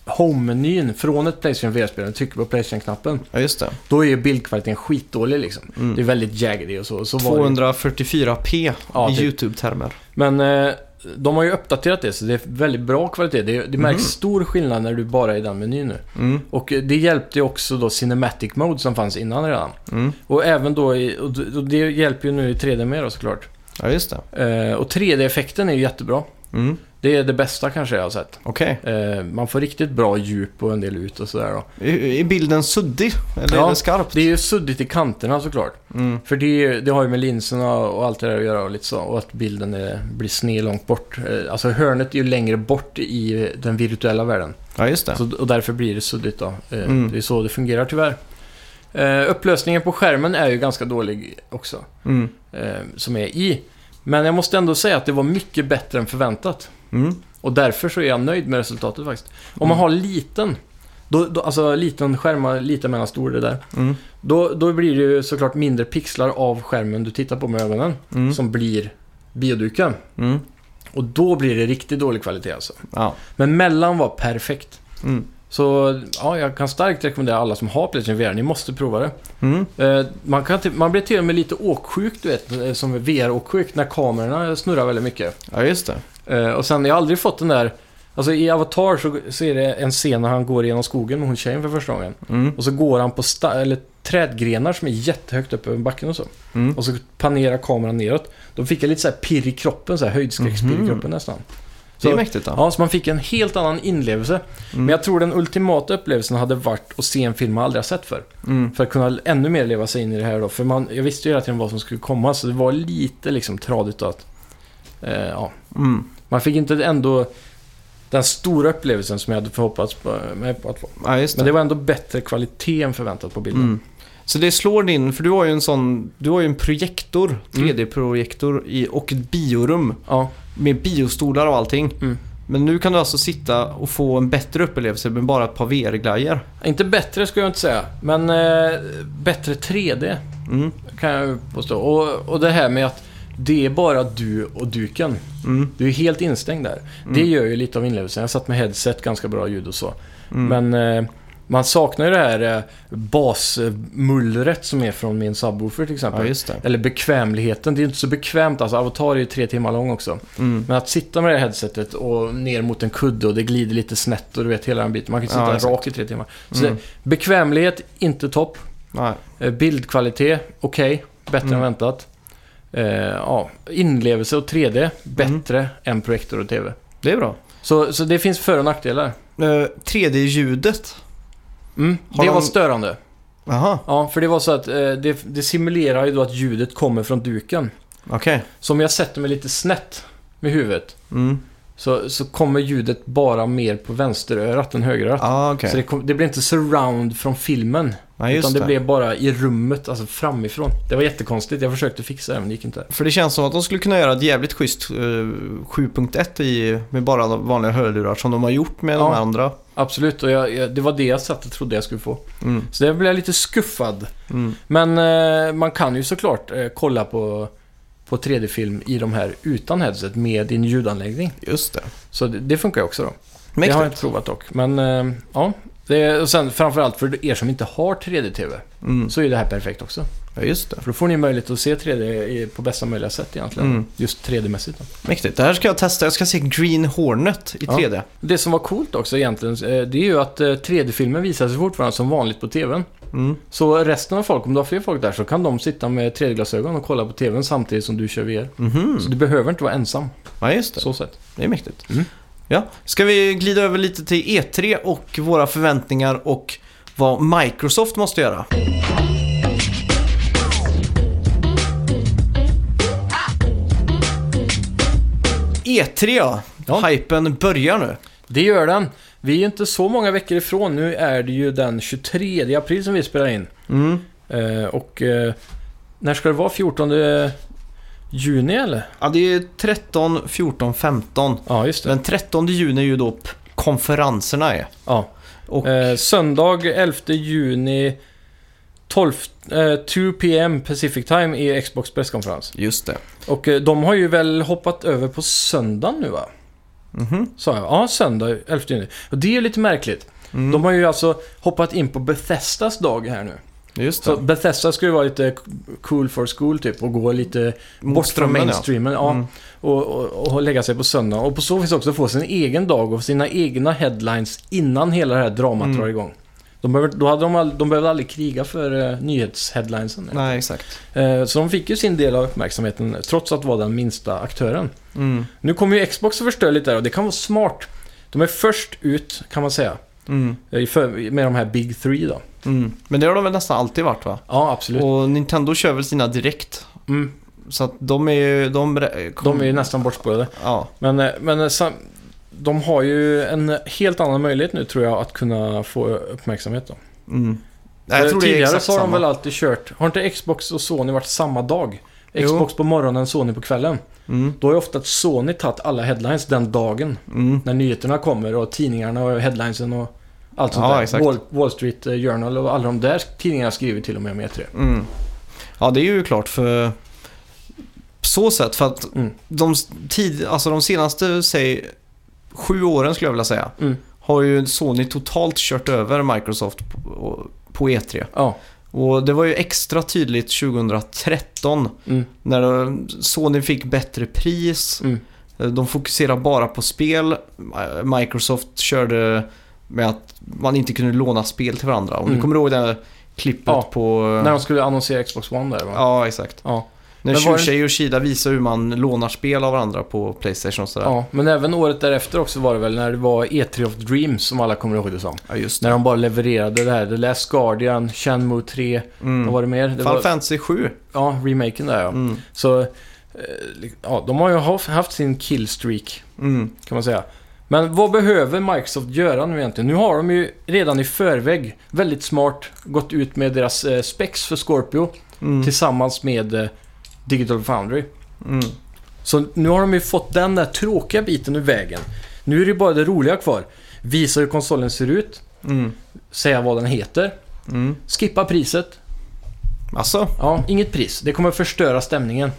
Home-menyn från ett Playstation VR-spel och trycker på Playstation-knappen. Ja, just det. Då är ju bildkvaliteten skitdålig liksom. Mm. Det är väldigt jaggedy och så. så var det. 244p Ja, i typ. YouTube-termer. Men eh, de har ju uppdaterat det så det är väldigt bra kvalitet. Det, det märks Mhm. stor skillnad när du bara är i den menyn nu. Mm. Och eh, det hjälpte ju också då Cinematic Mode som fanns innan redan. Mm. Och även då, i, och det hjälper ju nu i 3D med då såklart. Ja, just det. Eh, och 3D-effekten är ju jättebra. Mm. Det är det bästa kanske jag har sett. Okej. Eh, man får riktigt bra djup och en del ut och sådär då. Är- Är bilden suddig? Eller Ja, är det skarpt? Det är ju suddigt i kanterna såklart. Mm. För det, det har ju med linserna och allt det där att göra och lite så. Och att bilden är, blir sned långt bort. Eh, Alltså hörnet är ju längre bort i den virtuella världen. Ja, just det. Så, och därför blir det suddigt då. Eh, Mm. Det är så det fungerar tyvärr. Eh, upplösningen på skärmen är ju ganska dålig också. Mm. Eh, som är i. Men jag måste ändå säga att det var mycket bättre än förväntat. Mm. Och därför så är jag nöjd med resultatet faktiskt. Om man har liten, då, då, alltså liten skärm, lite mellan stor det där. Mm. Då, då blir det ju såklart mindre pixlar av skärmen du tittar på med ögonen. Mm. Som blir bioduken. Mm. Och då blir det riktigt dålig kvalitet alltså. Ja. Men mellan var perfekt. Så ja, jag kan starkt rekommendera alla som har Playstation VR, ni måste prova det. Mm. Eh, man, kan man blir till och med lite åksjuk, du vet, eh, som VR-åksjuk, när kamerorna snurrar väldigt mycket. ja, just det. Eh, och sen, jag har aldrig fått den där... Alltså i Avatar så, så är det en scen när han går genom skogen med hon tjejen för första gången. Mm. Och så går han på eller trädgrenar som är jättehögt upp över backen och så. Mm. Och så panerar kameran neråt. Då fick jag lite så här pirr i kroppen, så här höjdskräckspirr i Mhm. kroppen nästan. Det är Så- mäktigt då. Ja, så man fick en helt annan inlevelse. Mm. Men jag tror den ultimata upplevelsen hade varit att se en film man aldrig har sett för. Mm. För att kunna ännu mer leva sig in i det här då. För man, jag visste ju hela tiden vad som skulle komma, så det var lite liksom tradigt att... Eh, ja, Mm. man fick inte ändå den stora upplevelsen som jag hade förhoppats på, med på att få. Ja, det. Men det var ändå bättre kvalitet än förväntat på bilden. Mm. Så det slår din, för du har ju en sån, du har ju en projektor, Mm. 3D-projektor i, och ett biorum Ja, med biostolar och allting. Mm. Men nu kan du alltså sitta och få en bättre upplevelse med bara ett par VR-glajjor. inte bättre skulle jag inte säga, men eh, bättre 3D Mm. kan jag påstå. Och, och det här med att det är bara du och duken. Mm. Du är helt instängd där. Det gör ju lite av inlevelsen. Jag satt med headset, ganska bra ljud och så. Mm. Men eh, man saknar ju det här eh, basmullret som är från min subwoofer till exempel. Ja. Eller bekvämligheten. Det är inte så bekvämt. Alltså, Avatar är ju tre timmar lång också. Mm. Men att sitta med det här headsetet och ner mot en kudde och det glider lite snett och du vet hela den biten. Man kan sitta Ja, exakt. rak i tre timmar. Så Mm. det, bekvämlighet, inte topp. Nej. Eh, Bildkvalitet, okej. Bättre Mm. än väntat. Eh, ja, inlevelse och 3D, bättre Mm. än projektor och TV. Det är bra. Så, så det finns för och nackdelar. Eh, 3D-ljudet. Mm, det de- var störande. Jaha, Ja, för det var så att eh, det, det simulerar ju då att ljudet kommer från duken. okej. Så om jag sätter mig lite snett med huvudet Mm. Så, så kommer ljudet bara mer på vänsterörat än högerörat. Ah, okej. Så det, kom, det blir inte surround från filmen. Just utan det, det. blev bara i rummet, alltså framifrån. Det var jättekonstigt. Jag försökte fixa det, men det gick inte. För det känns som att de skulle kunna göra ett jävligt schysst eh, 7.1 i, med bara de vanliga hörlurar som de har gjort med de Ja. här andra. Absolut, och jag, jag, det var det jag satt och trodde jag skulle få. Mm. Så där blev jag lite skuffad. Mm. Men eh, man kan ju såklart eh, kolla på, på 3D-film i de här utan headset med din ljudanläggning. Just det. Så det, det funkar ju också då. Det Mäktigt. har jag inte provat dock. Men eh, ja, det, och sen framförallt för er som inte har 3D-TV Mm. så är det här perfekt också. Ja, just det. För då får ni möjlighet att se 3D i, på bästa möjliga sätt egentligen. Mm. Just 3D-mässigt. Då. Mäktigt. Det här ska jag testa. Jag ska se Green Hornet i Ja. 3D. Det som var coolt också egentligen, eh, det är ju att eh, 3D-filmen visar sig fortfarande som vanligt på TVn. Mm. Så resten av folk, om du har fler folk där, så kan de sitta med 3D-glasögon och kolla på TVn samtidigt som du kör VR. Mhm. Så du behöver inte vara ensam, Ja, just det. så sett. Det är mäktigt. Mm. Ja. Ska vi glida över lite till E3 och våra förväntningar och vad Microsoft måste göra? E3 ja. Ja. Hypen börjar nu. Det gör den. Vi är ju inte så många veckor ifrån. Nu är det ju den 23 april som vi spelar in. Mm. Eh, och eh, när ska det vara? 14 juni eller? Ja, det är 13, 14, 15. Ja, just det. Den 13 juni är ju då konferenserna är. Ja. Och, Eh, söndag 11 juni 12, eh, 2 PM Pacific Time i Xbox presskonferens. just det. Och eh, de har ju väl hoppat över på söndagen nu va? Mhm. Sa jag? Ja, söndag 11 juni. Och det är ju lite märkligt. Mm. De har ju alltså hoppat in på Bethesdas dag här nu. Just Så det. Bethesda skulle ju vara lite cool for school typ och gå lite bort från strömmen, ja. mainstreamen. Ja. Mm. Och, och, och lägga sig på söndag. Och på så vis också få sin egen dag och sina egna headlines innan hela det här dramat Mm. drar igång. De, behöver, då hade de, all, de behövde aldrig kriga för uh, nyhetsheadlinesen. Nej, exakt. Eh, så de fick ju sin del av uppmärksamheten trots att vara den minsta aktören. Mm. Nu kommer ju Xbox att förstöra lite där och det kan vara smart. De är först ut, kan man säga, Mm. eh, för, med de här Big Three då. Mm. Men det har de väl nästan alltid varit va? Ja, absolut. Och Nintendo kör väl sina direkt. Mm, Så att de är ju... De, de är ju nästan bortspelade. Ja. Men, eh, men eh, sam, de har ju en helt annan möjlighet nu tror jag att kunna få uppmärksamhet då. Mm. Nej, jag tror det är Tidigare så har de väl alltid kört, har inte Xbox och Sony varit samma dag? Jo. Xbox på morgonen, Sony på kvällen. Mm. Då har ju ofta Sony tagit alla headlines den dagen. Mm. När nyheterna kommer och tidningarna och headlinesen och allt sånt Ja, där. exakt. Wall, Wall Street eh, Journal och alla de där tidningarna skriver till och med om E3. Mm. Ja, det är ju klart för... På så sätt, för att Mm. de, tid, alltså de senaste, säg, sju åren skulle jag vilja säga, Mm. har ju Sony totalt kört över Microsoft på, på E3. Ja. Och det var ju extra tydligt 2013 Mm. när Sony fick bättre pris. Mm. De fokuserar bara på spel. Microsoft körde med att man inte kunde låna spel till varandra. Om du Mm. kommer ihåg det klippet Ja, på... När de skulle annonsera Xbox One där va? Ja, exakt. Ja. När Shushei och Yoshida visar hur man lånar spel av varandra på Playstation och sådär. Ja, men även året därefter också var det väl när det var E3 of Dreams som alla kommer ihåg det som. Ja, just När det. de bara levererade det här. The Last Guardian, Shenmue 3, Mm. vad var det mer? Det Final var, Fantasy 7. ja, remaken där ja. Mm. Så, eh, ja, de har ju haft, haft sin killstreak Mm. kan man säga. Men vad behöver Microsoft göra nu egentligen? Nu har de ju redan i förväg väldigt smart gått ut med deras eh, specs för Scorpio Mm. tillsammans med eh, Digital Foundry. Mm. Så nu har de ju fått den där tråkiga biten ur vägen. Nu är det bara det roliga kvar. Visa hur konsolen ser ut, Mm. säga vad den heter, Mm. skippa priset. Alltså, Ja, inget pris. Det kommer förstöra stämningen.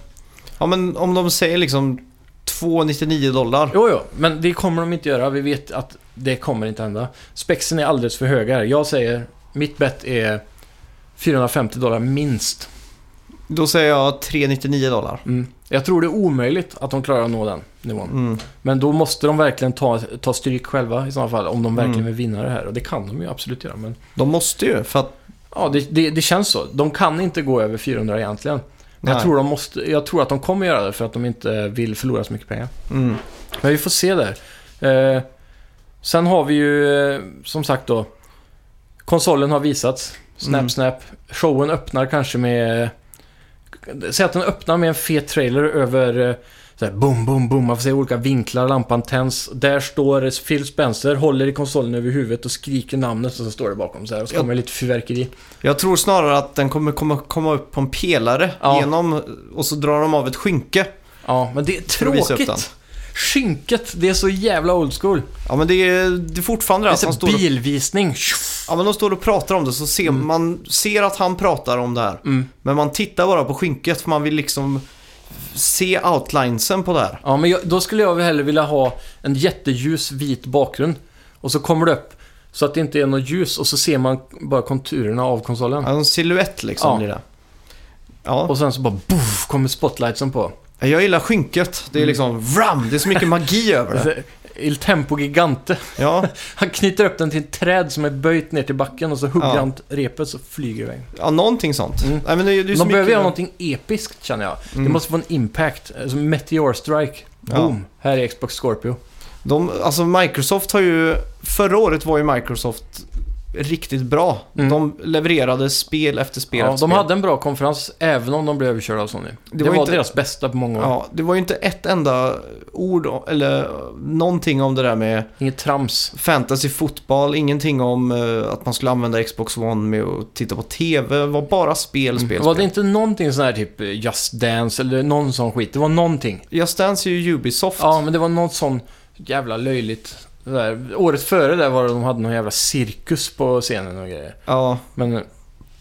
ja men om de säger liksom 2,99 dollar. Jo, jo, men det kommer de inte göra. Vi vet att det kommer inte hända. Spexen är alldeles för höga här. Jag säger, mitt bett är 450 dollar minst. Då säger jag 3,99 dollar. Mm. Jag tror det är omöjligt att de klarar att nå den nivån. Mm. Men då måste de verkligen ta, ta stryk själva i sådana fall. Om de verkligen Mm. vill vinna det här. Och det kan de ju absolut göra. Men De måste ju, för att... ja, det, det, det känns så. De kan inte gå över 400 egentligen. Men jag tror, de måste, jag tror att de kommer göra det för att de inte vill förlora så mycket pengar. Mm. Men vi får se där. Eh, sen har vi ju eh, som sagt då konsolen har visats. Snap, Mm. snap. Showen öppnar kanske med... Säg att den öppnar med en fet trailer över... eh, Så här, boom, boom, boom. Man får se olika vinklar, lampan tänds. Där står Phil Spencer, håller i konsolen över huvudet och skriker namnet och så står det bakom så här. Och så kommer lite fyrverkeri. Jag tror snarare att den kommer komma, komma upp på en pelare Ja. genom... Och så drar de av ett skynke. Ja, men det är tråkigt. Skynket, det är så jävla old school. Ja men det är, det är fortfarande Det är att han står och, bilvisning. Ja men de står och pratar om det så ser man ser att han pratar om det här. Mm. Men man tittar bara på skynket för man vill liksom se outlinesen på det här. Ja, men jag, då skulle jag hellre vilja ha en jätteljus vit bakgrund. Och så kommer det upp så att det inte är något ljus och så ser man bara konturerna av konsolen. Ja, en silhuett liksom Ja. blir det. Ja, Och sen så bara boof, kommer spotlightsen på. jag gillar skynket. Det är liksom vram, det är så mycket magi över det. (laughs) Il Tempo Gigante. Ja, (laughs) Han knyter upp den till ett träd som är böjt ner till backen och så hugger Ja. han repet så flyger det iväg. ja någonting sånt. Mm. Nej, men det, det är så De behöver mycket... göra någonting episkt känner jag. Det Mm. måste få en impact. Alltså Meteor Strike. Ja. Boom. Här är Xbox Scorpio. De, alltså Microsoft har ju... Förra året var ju Microsoft riktigt bra. Mm. De levererade spel efter spel Ja, efter de spel. hade en bra konferens även om de blev överkörda av Sony. Det, var var, inte- deras bästa på många år. Ja, det var ju inte ett enda ord eller någonting om det där med Inget trams. fantasy fotboll, ingenting om eh, att man skulle använda Xbox One med att titta på TV. Det var bara spel, spel, Mm. Var det spel. inte någonting sån här typ eh, Just Dance eller någon sån skit? Det var någonting. Just Dance är ju Ubisoft. Ja, men det var något sån jävla löjligt. Där. Året före där var det de hade någon jävla cirkus på scenen och grejer. Ja, Men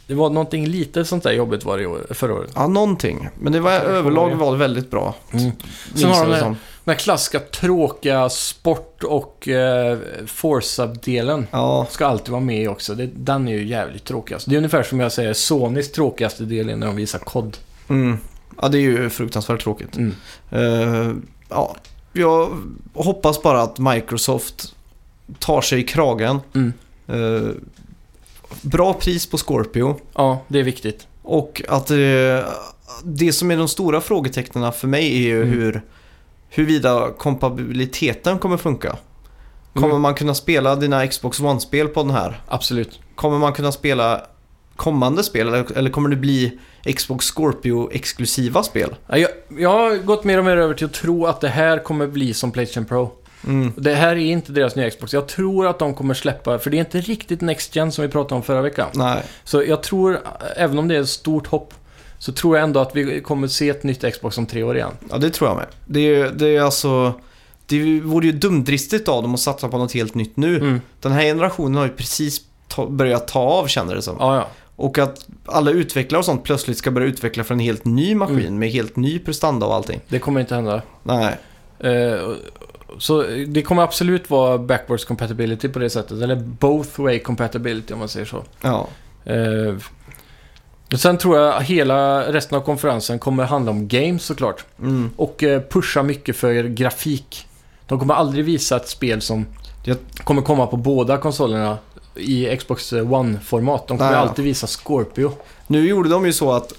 det var någonting lite sånt där jobbigt var det år, förra året. ja, någonting. Men det var överlag var det väldigt bra. Mm. Sen har de den, här klassiska tråkiga sport och eh, Forza-delen. Ja, Ska alltid vara med också. Det, den är ju jävligt tråkig. alltså. Det är ungefär som jag säger Sonys tråkigaste del är när de visar kod. mm. ja, det är ju fruktansvärt tråkigt. Mm. Eh, ja, jag hoppas bara att Microsoft tar sig i kragen. Mm. Eh, bra pris på Scorpio. Ja, det är viktigt. Och att eh, det som är de stora frågetecknen för mig är ju Mm. hur huruvida kompatibiliteten kommer funka. Kommer Mm. man kunna spela dina Xbox One-spel på den här? Absolut. Kommer man kunna spela kommande spel eller, eller kommer det bli Xbox Scorpio-exklusiva spel? Ja, Jag, jag har gått mer och mer över till att tro att det här kommer bli som Playstation Pro. Mm. Det här är inte deras nya Xbox. Jag tror att de kommer släppa, för det är inte riktigt Next Gen som vi pratade om förra veckan. Nej, Så jag tror, även om det är ett stort hopp, så tror jag ändå att vi kommer se ett nytt Xbox om tre år igen. ja det tror jag med. Det är, det är alltså... Det vore ju dumdristigt av dem att satsa på något helt nytt nu. Mm. Den här generationen har ju precis ta, börjat ta av känner det som. Ja, ja. Och att alla utvecklare och sånt plötsligt ska börja utveckla för en helt ny maskin Mm. med helt ny prestanda och allting. Det kommer inte hända. Nej. Eh, så det kommer absolut vara backwards compatibility på det sättet. Eller both way compatibility om man säger så. Ja. Och sen tror jag hela resten av konferensen kommer handla om games såklart. Mm. Och eh, pusha mycket för grafik. De kommer aldrig visa ett spel som Jag- kommer komma på båda konsolerna i Xbox One-format. De kommer Nej. alltid visa Scorpio. Nu gjorde de ju så att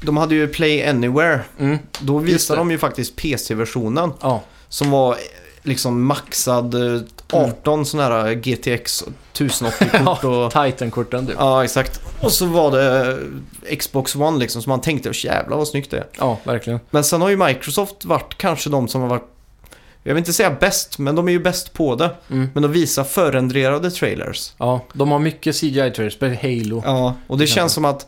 de hade ju Play Anywhere. Mm. Då visade de ju faktiskt PC-versionen Ja, som var eh, liksom maxad eh, 18 sådana här GTX 1080-kort (laughs) och... Titan-korten du. Ja, exakt. Och så var det eh, Xbox One liksom, så man tänkte jävlar vad snyggt det är. Ja, verkligen. Men sen har ju Microsoft varit kanske de som har varit, jag vill inte säga bäst, men de är ju bäst på det. Mm. Men de visar förrenderade trailers. Ja, de har mycket CGI-trailers, Halo. Ja, och det känns som att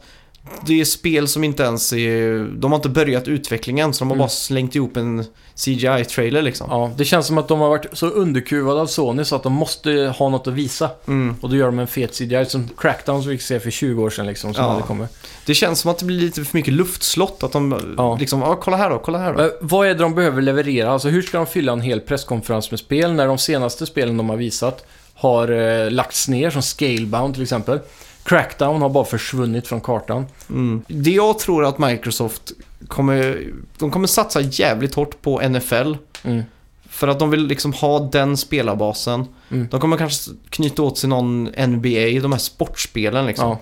det är spel som inte ens är, de har inte börjat utvecklingen så de har Mm. bara slängt ihop en CGI-trailer liksom. Ja, det känns som att de har varit så underkuvade av Sony så att de måste ha något att visa. Mm. Och då gör de en fet CGI som Crackdown som vi fick se för 20 år sedan liksom, som Ja. kommer. Det känns som att det blir lite för mycket luftslott. Att de Ja. liksom, ja kolla här då, kolla här då. Men vad är det de behöver leverera? Alltså hur ska de fylla en hel presskonferens med spel när de senaste spelen de har visat har eh, lagts ner, som Scalebound till exempel. Crackdown har bara försvunnit från kartan. Mm. Det jag tror att Microsoft kommer, de kommer satsa jävligt hårt på NFL. Mm. För att de vill liksom ha den spelarbasen. Mm. De kommer kanske knyta åt sig någon NBA, de här sportspelen liksom. Ja,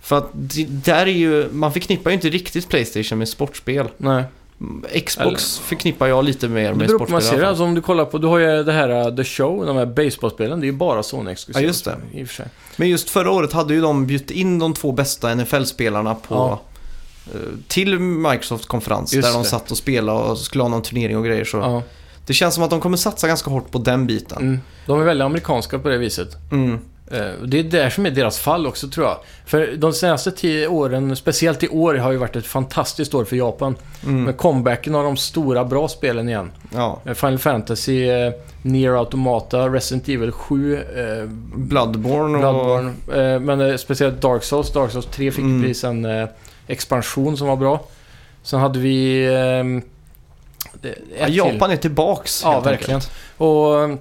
För att det, där är ju, man förknippar ju inte riktigt Playstation med sportspel. nej. Xbox förknippar jag lite mer med sportspel man ser. Alltså om du kollar på, du har ju det här uh, The Show, de här baseballspelen, det är ju bara Sony-exklusivt. Ja, just det. I och för sig. Men just förra året hade ju de bjudit in de två bästa NFL-spelarna på Ja. eh, till Microsoft-konferens Just där de det. satt och spelade och skulle ha någon turnering och grejer. Så Ja. Det känns som att de kommer satsa ganska hårt på den biten. Mm. De är väldigt amerikanska på det viset. Mm. Eh, Det är där som är deras fall också tror jag. För de senaste tio åren, speciellt i år, har ju varit ett fantastiskt år för Japan. Mm. Med comebacken av de stora bra spelen igen. Ja. Eh, Final Fantasy, eh, Nier Automata, Resident Evil 7, eh, Bloodborne och... Bloodborne. Eh, men eh, speciellt Dark Souls. Dark Souls 3 fick Mm. precis en eh, expansion som var bra. Sen hade vi... Eh, det- Ja, till. Japan är tillbaks Ja, verkligen. enkelt. Och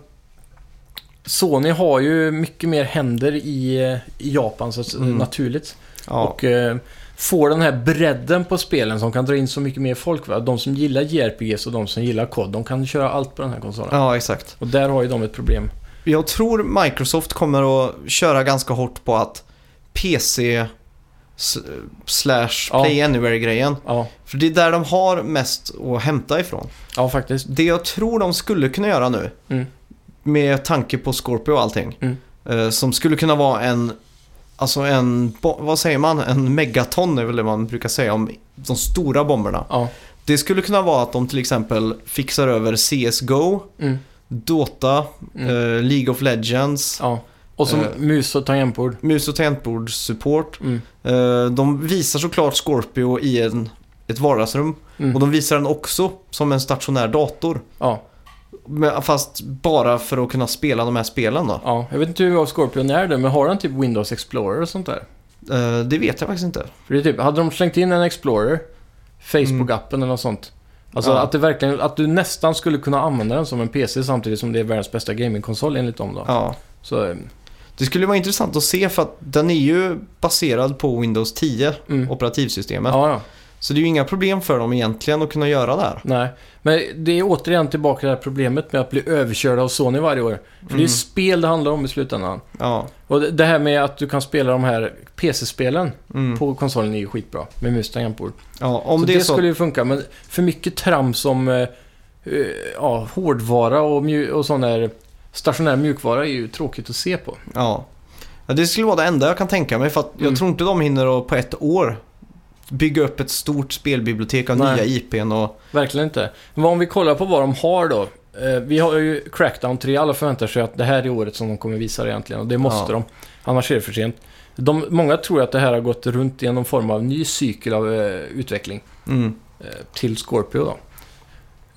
Sony har ju mycket mer händer i, i Japan så Mm. naturligt. Ja. Och eh, får den här bredden på spelen som kan dra in så mycket mer folk. Va? De som gillar JRPGs och de som gillar COD, de kan köra allt på den här konsolen. ja, exakt. Och där har ju de ett problem. Jag tror Microsoft kommer att köra ganska hårt på att PC slash Ja. Play Anywhere-grejen. Ja, För det är där de har mest att hämta ifrån. ja faktiskt. Det jag tror de skulle kunna göra nu, Mm. Med tanke på Scorpio och allting, Mm. eh, som skulle kunna vara en, alltså en, vad säger man, en megaton är väl det man brukar säga om de stora bomberna. Ja. Det skulle kunna vara att de till exempel fixar över CSGO, Mm. Dota, Mm. eh, League of Legends, ja. Och som Eh. mus och tangentbord. mus och tangentbordssupport. Mm. Eh, de visar såklart Scorpio i en, ett vardagsrum Mm. och de visar den också som en stationär dator. Ja, fast bara för att kunna spela de här spelen då. ja. Jag vet inte hur Scorpion är det, men har den typ Windows Explorer och sånt där? Eh, det vet jag faktiskt inte. För det är typ, hade de slängt in en Explorer, Facebook-appen eller något sånt. Alltså Mm. Ja. att det verkligen, att du nästan skulle kunna använda den som en PC samtidigt som det är världens bästa gamingkonsol enligt dem då. Ja. Så, eh, Det skulle vara intressant att se för att den är ju baserad på Windows 10, mm. operativsystemet. Ja, ja. Så det är ju inga problem för dem egentligen att kunna göra det här. Nej. Men det är återigen tillbaka till det här problemet med att bli överkörd av Sony varje år. För det är Mm. spel det handlar om i slutändan. Ja. Och det- här med att du kan spela de här PC-spelen Mm. på konsolen är ju skitbra. Med mus tangentbord. ja om så det det, så... skulle ju funka, men för mycket trams som eh, eh, ja, hårdvara och, och sån där stationär mjukvara är ju tråkigt att se på. Ja. ja. Det skulle vara det enda jag kan tänka mig för att jag Mm. tror inte de hinner att på ett år bygga upp ett stort spelbibliotek av Nej. nya IPn och... Verkligen inte. Men om vi kollar på vad de har då. Eh, vi har ju Crackdown 3. Alla förväntar sig att det här är året som de kommer visa det egentligen. Och det måste Ja. de. Annars är det för sent. De, många tror att det här har gått runt i någon form av ny cykel av eh, utveckling. Mm. eh, till Scorpio då.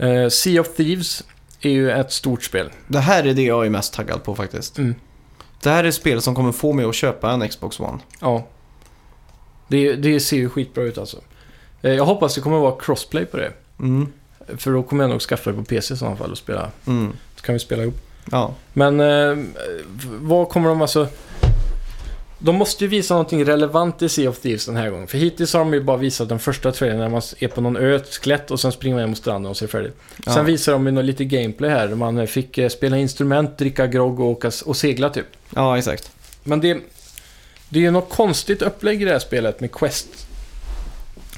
Eh, sea of Thieves är ju ett stort spel. Det här är det jag är mest taggad på faktiskt. Mm. Det här är spel som kommer få mig att köpa en Xbox One. Ja. Det, det ser ju skitbra ut alltså. Eh, jag hoppas det kommer vara crossplay på det. Mm. För då kommer jag nog skaffa det på PC i sådana fall och spela. Mm. Så kan vi spela ihop. Ja. Men eh, vad kommer de alltså... De måste ju visa någonting relevant i Sea of Thieves den här gången. För hittills har de ju bara visat den första trailern när man är på någon ö, ett skelett och sen springer man mot stranden och det färdigt. Ja. Sen visar de ju något lite gameplay här. där Man fick eh, spela instrument, dricka grogg och, åka, och segla typ. ja, exakt. Men det, det är ju något konstigt upplägg i det här spelet med Quest.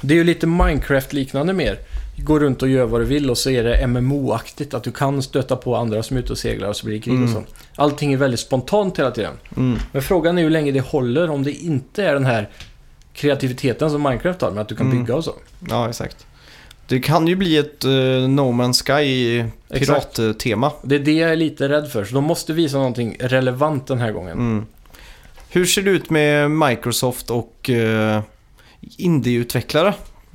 Det är ju lite Minecraft-liknande mer. Gå runt och gör vad du vill och så är det MMO-aktigt. Att du kan stöta på andra som är ute och seglar och så blir det krig och Mm. så. Allting är väldigt spontant hela tiden. Mm. Men frågan är hur länge det håller om det inte är den här kreativiteten som Minecraft har med att du kan Mm. bygga och så. Ja, exakt. Det kan ju bli ett uh, No Man's Sky pirattema. Det är det jag är lite rädd för. Så de måste visa någonting relevant den här gången. Mm. Hur ser det ut med Microsoft och uh, indieutvecklare?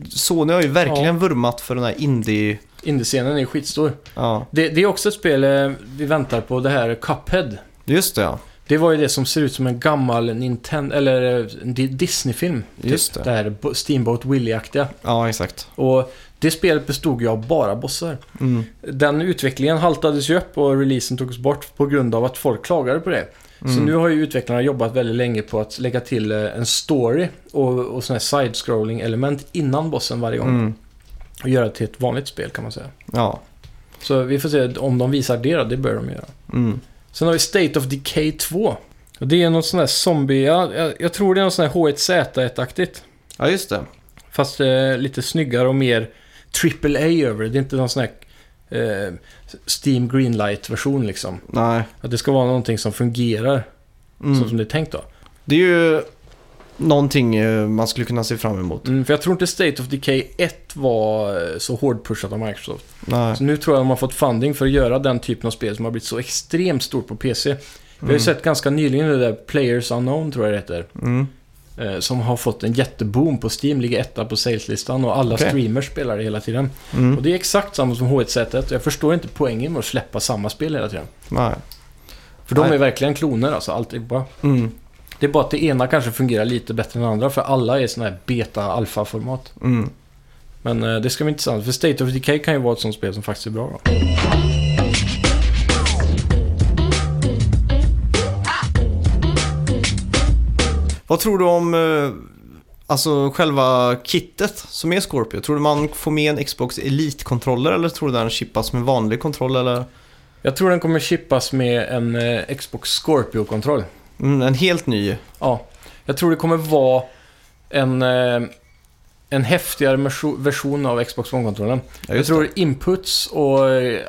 Sony har ju verkligen vurmat för den här indie... Indiescenen är skitstor. Ja, Det, det är också ett spel eh, vi väntar på, det här Cuphead. just det ja. Det var ju det som ser ut som en gammal Nintendo, eller eh, Disney-film. Just typ. det. Det här Bo- Steamboat Willie-aktiga. Ja, exakt. Och det spelet bestod ju av bara bossar. Mm. Den utvecklingen haltades ju upp och releasen togs bort på grund av att folk klagade på det. Så Mm. nu har ju utvecklarna jobbat väldigt länge på att lägga till eh, en story och, och sådana här side-scrolling element innan bossen varje gång. Mm. Och göra det till ett vanligt spel kan man säga. Ja. Så vi får se om de visar det då, det bör de göra. Mm. Sen har vi State of Decay 2. Och det är någon sån här zombie, ja, jag, jag tror det är någon sån här H1Z1-aktigt. ja, just det. Fast eh, lite snyggare och mer AAA över det. Det är inte någon sån här eh, Steam Greenlight-version liksom. Nej. Att det ska vara någonting som fungerar Mm. så som det är tänkt då. Det är ju någonting eh, man skulle kunna se fram emot. Mm, för jag tror inte State of Decay 1 var eh, så hårdpushat av Microsoft. Nej. Så nu tror jag de har fått funding för att göra den typen av spel som har blivit så extremt stort på PC. Vi har ju sett ganska nyligen det där Players Unknown tror jag det heter. Mm. Eh, som har fått en jätteboom på Steam, ligger etta på saleslistan och alla Okej. streamers spelar det hela tiden. Mm. Och det är exakt samma som H1Z1 och jag förstår inte poängen med att släppa samma spel hela tiden. Nej. För de Nej. är verkligen kloner alltså, allt är bra. Mm. Det är bara att det ena kanske fungerar lite bättre än det andra för alla är sådana här beta-alfa-format. Mm. Men eh, det ska bli intressant, för State of Decay kan ju vara ett sånt spel som faktiskt är bra då. Vad tror du om eh, alltså själva kittet som är Scorpio? Tror du man får med en Xbox Elite-kontroller eller tror du den chippas med vanlig kontroll eller Jag tror den kommer chippas med en eh, Xbox Scorpio-kontroll. mm, en helt ny? Ja, jag tror det kommer vara en, eh, en häftigare version av Xbox One-kontrollen. Ja, Jag tror inputs och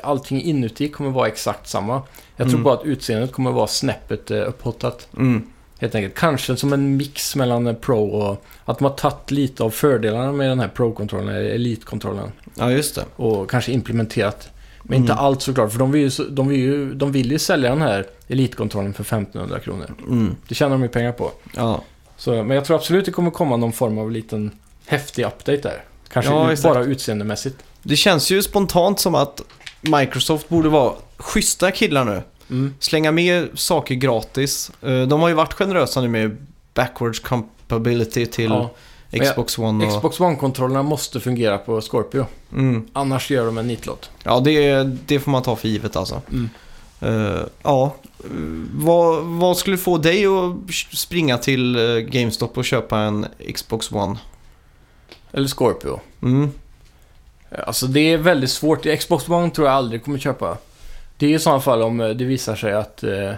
allting inuti kommer vara exakt samma. Jag tror Mm. bara att utseendet kommer vara snäppet upphottat. det. Mm. Helt enkelt. Kanske som en mix mellan Pro och att de har tagit lite av fördelarna med den här Pro-kontrollen, eller Elite-kontrollen. Ja, just det. Och kanske implementerat. Men Mm. inte allt såklart, för de vill, ju, de, vill ju, de vill ju sälja den här Elite-kontrollen för 1500 kronor. Mm. Det tjänar de ju pengar på. Ja. Så, men jag tror absolut det kommer komma någon form av liten häftig update där. Kanske Ja, ut, bara utseendemässigt. Det känns ju spontant som att Microsoft borde vara schyssta killar nu. Mm. Slänga med saker gratis. Eh, De har ju varit generösa nu med backwards compatibility till Ja. Xbox One. Och... Xbox One-kontrollerna måste fungera på Scorpio. Mm. Annars gör de en nitlott. Ja, det, det får man ta för givet alltså. Mm. Eh, ja, vad, vad skulle få dig att springa till eh, GameStop och köpa en Xbox One? Eller Scorpio. Mm. Alltså det är väldigt svårt. Xbox One tror jag aldrig kommer köpa. Det är i sådana fall om eh, det visar sig att eh,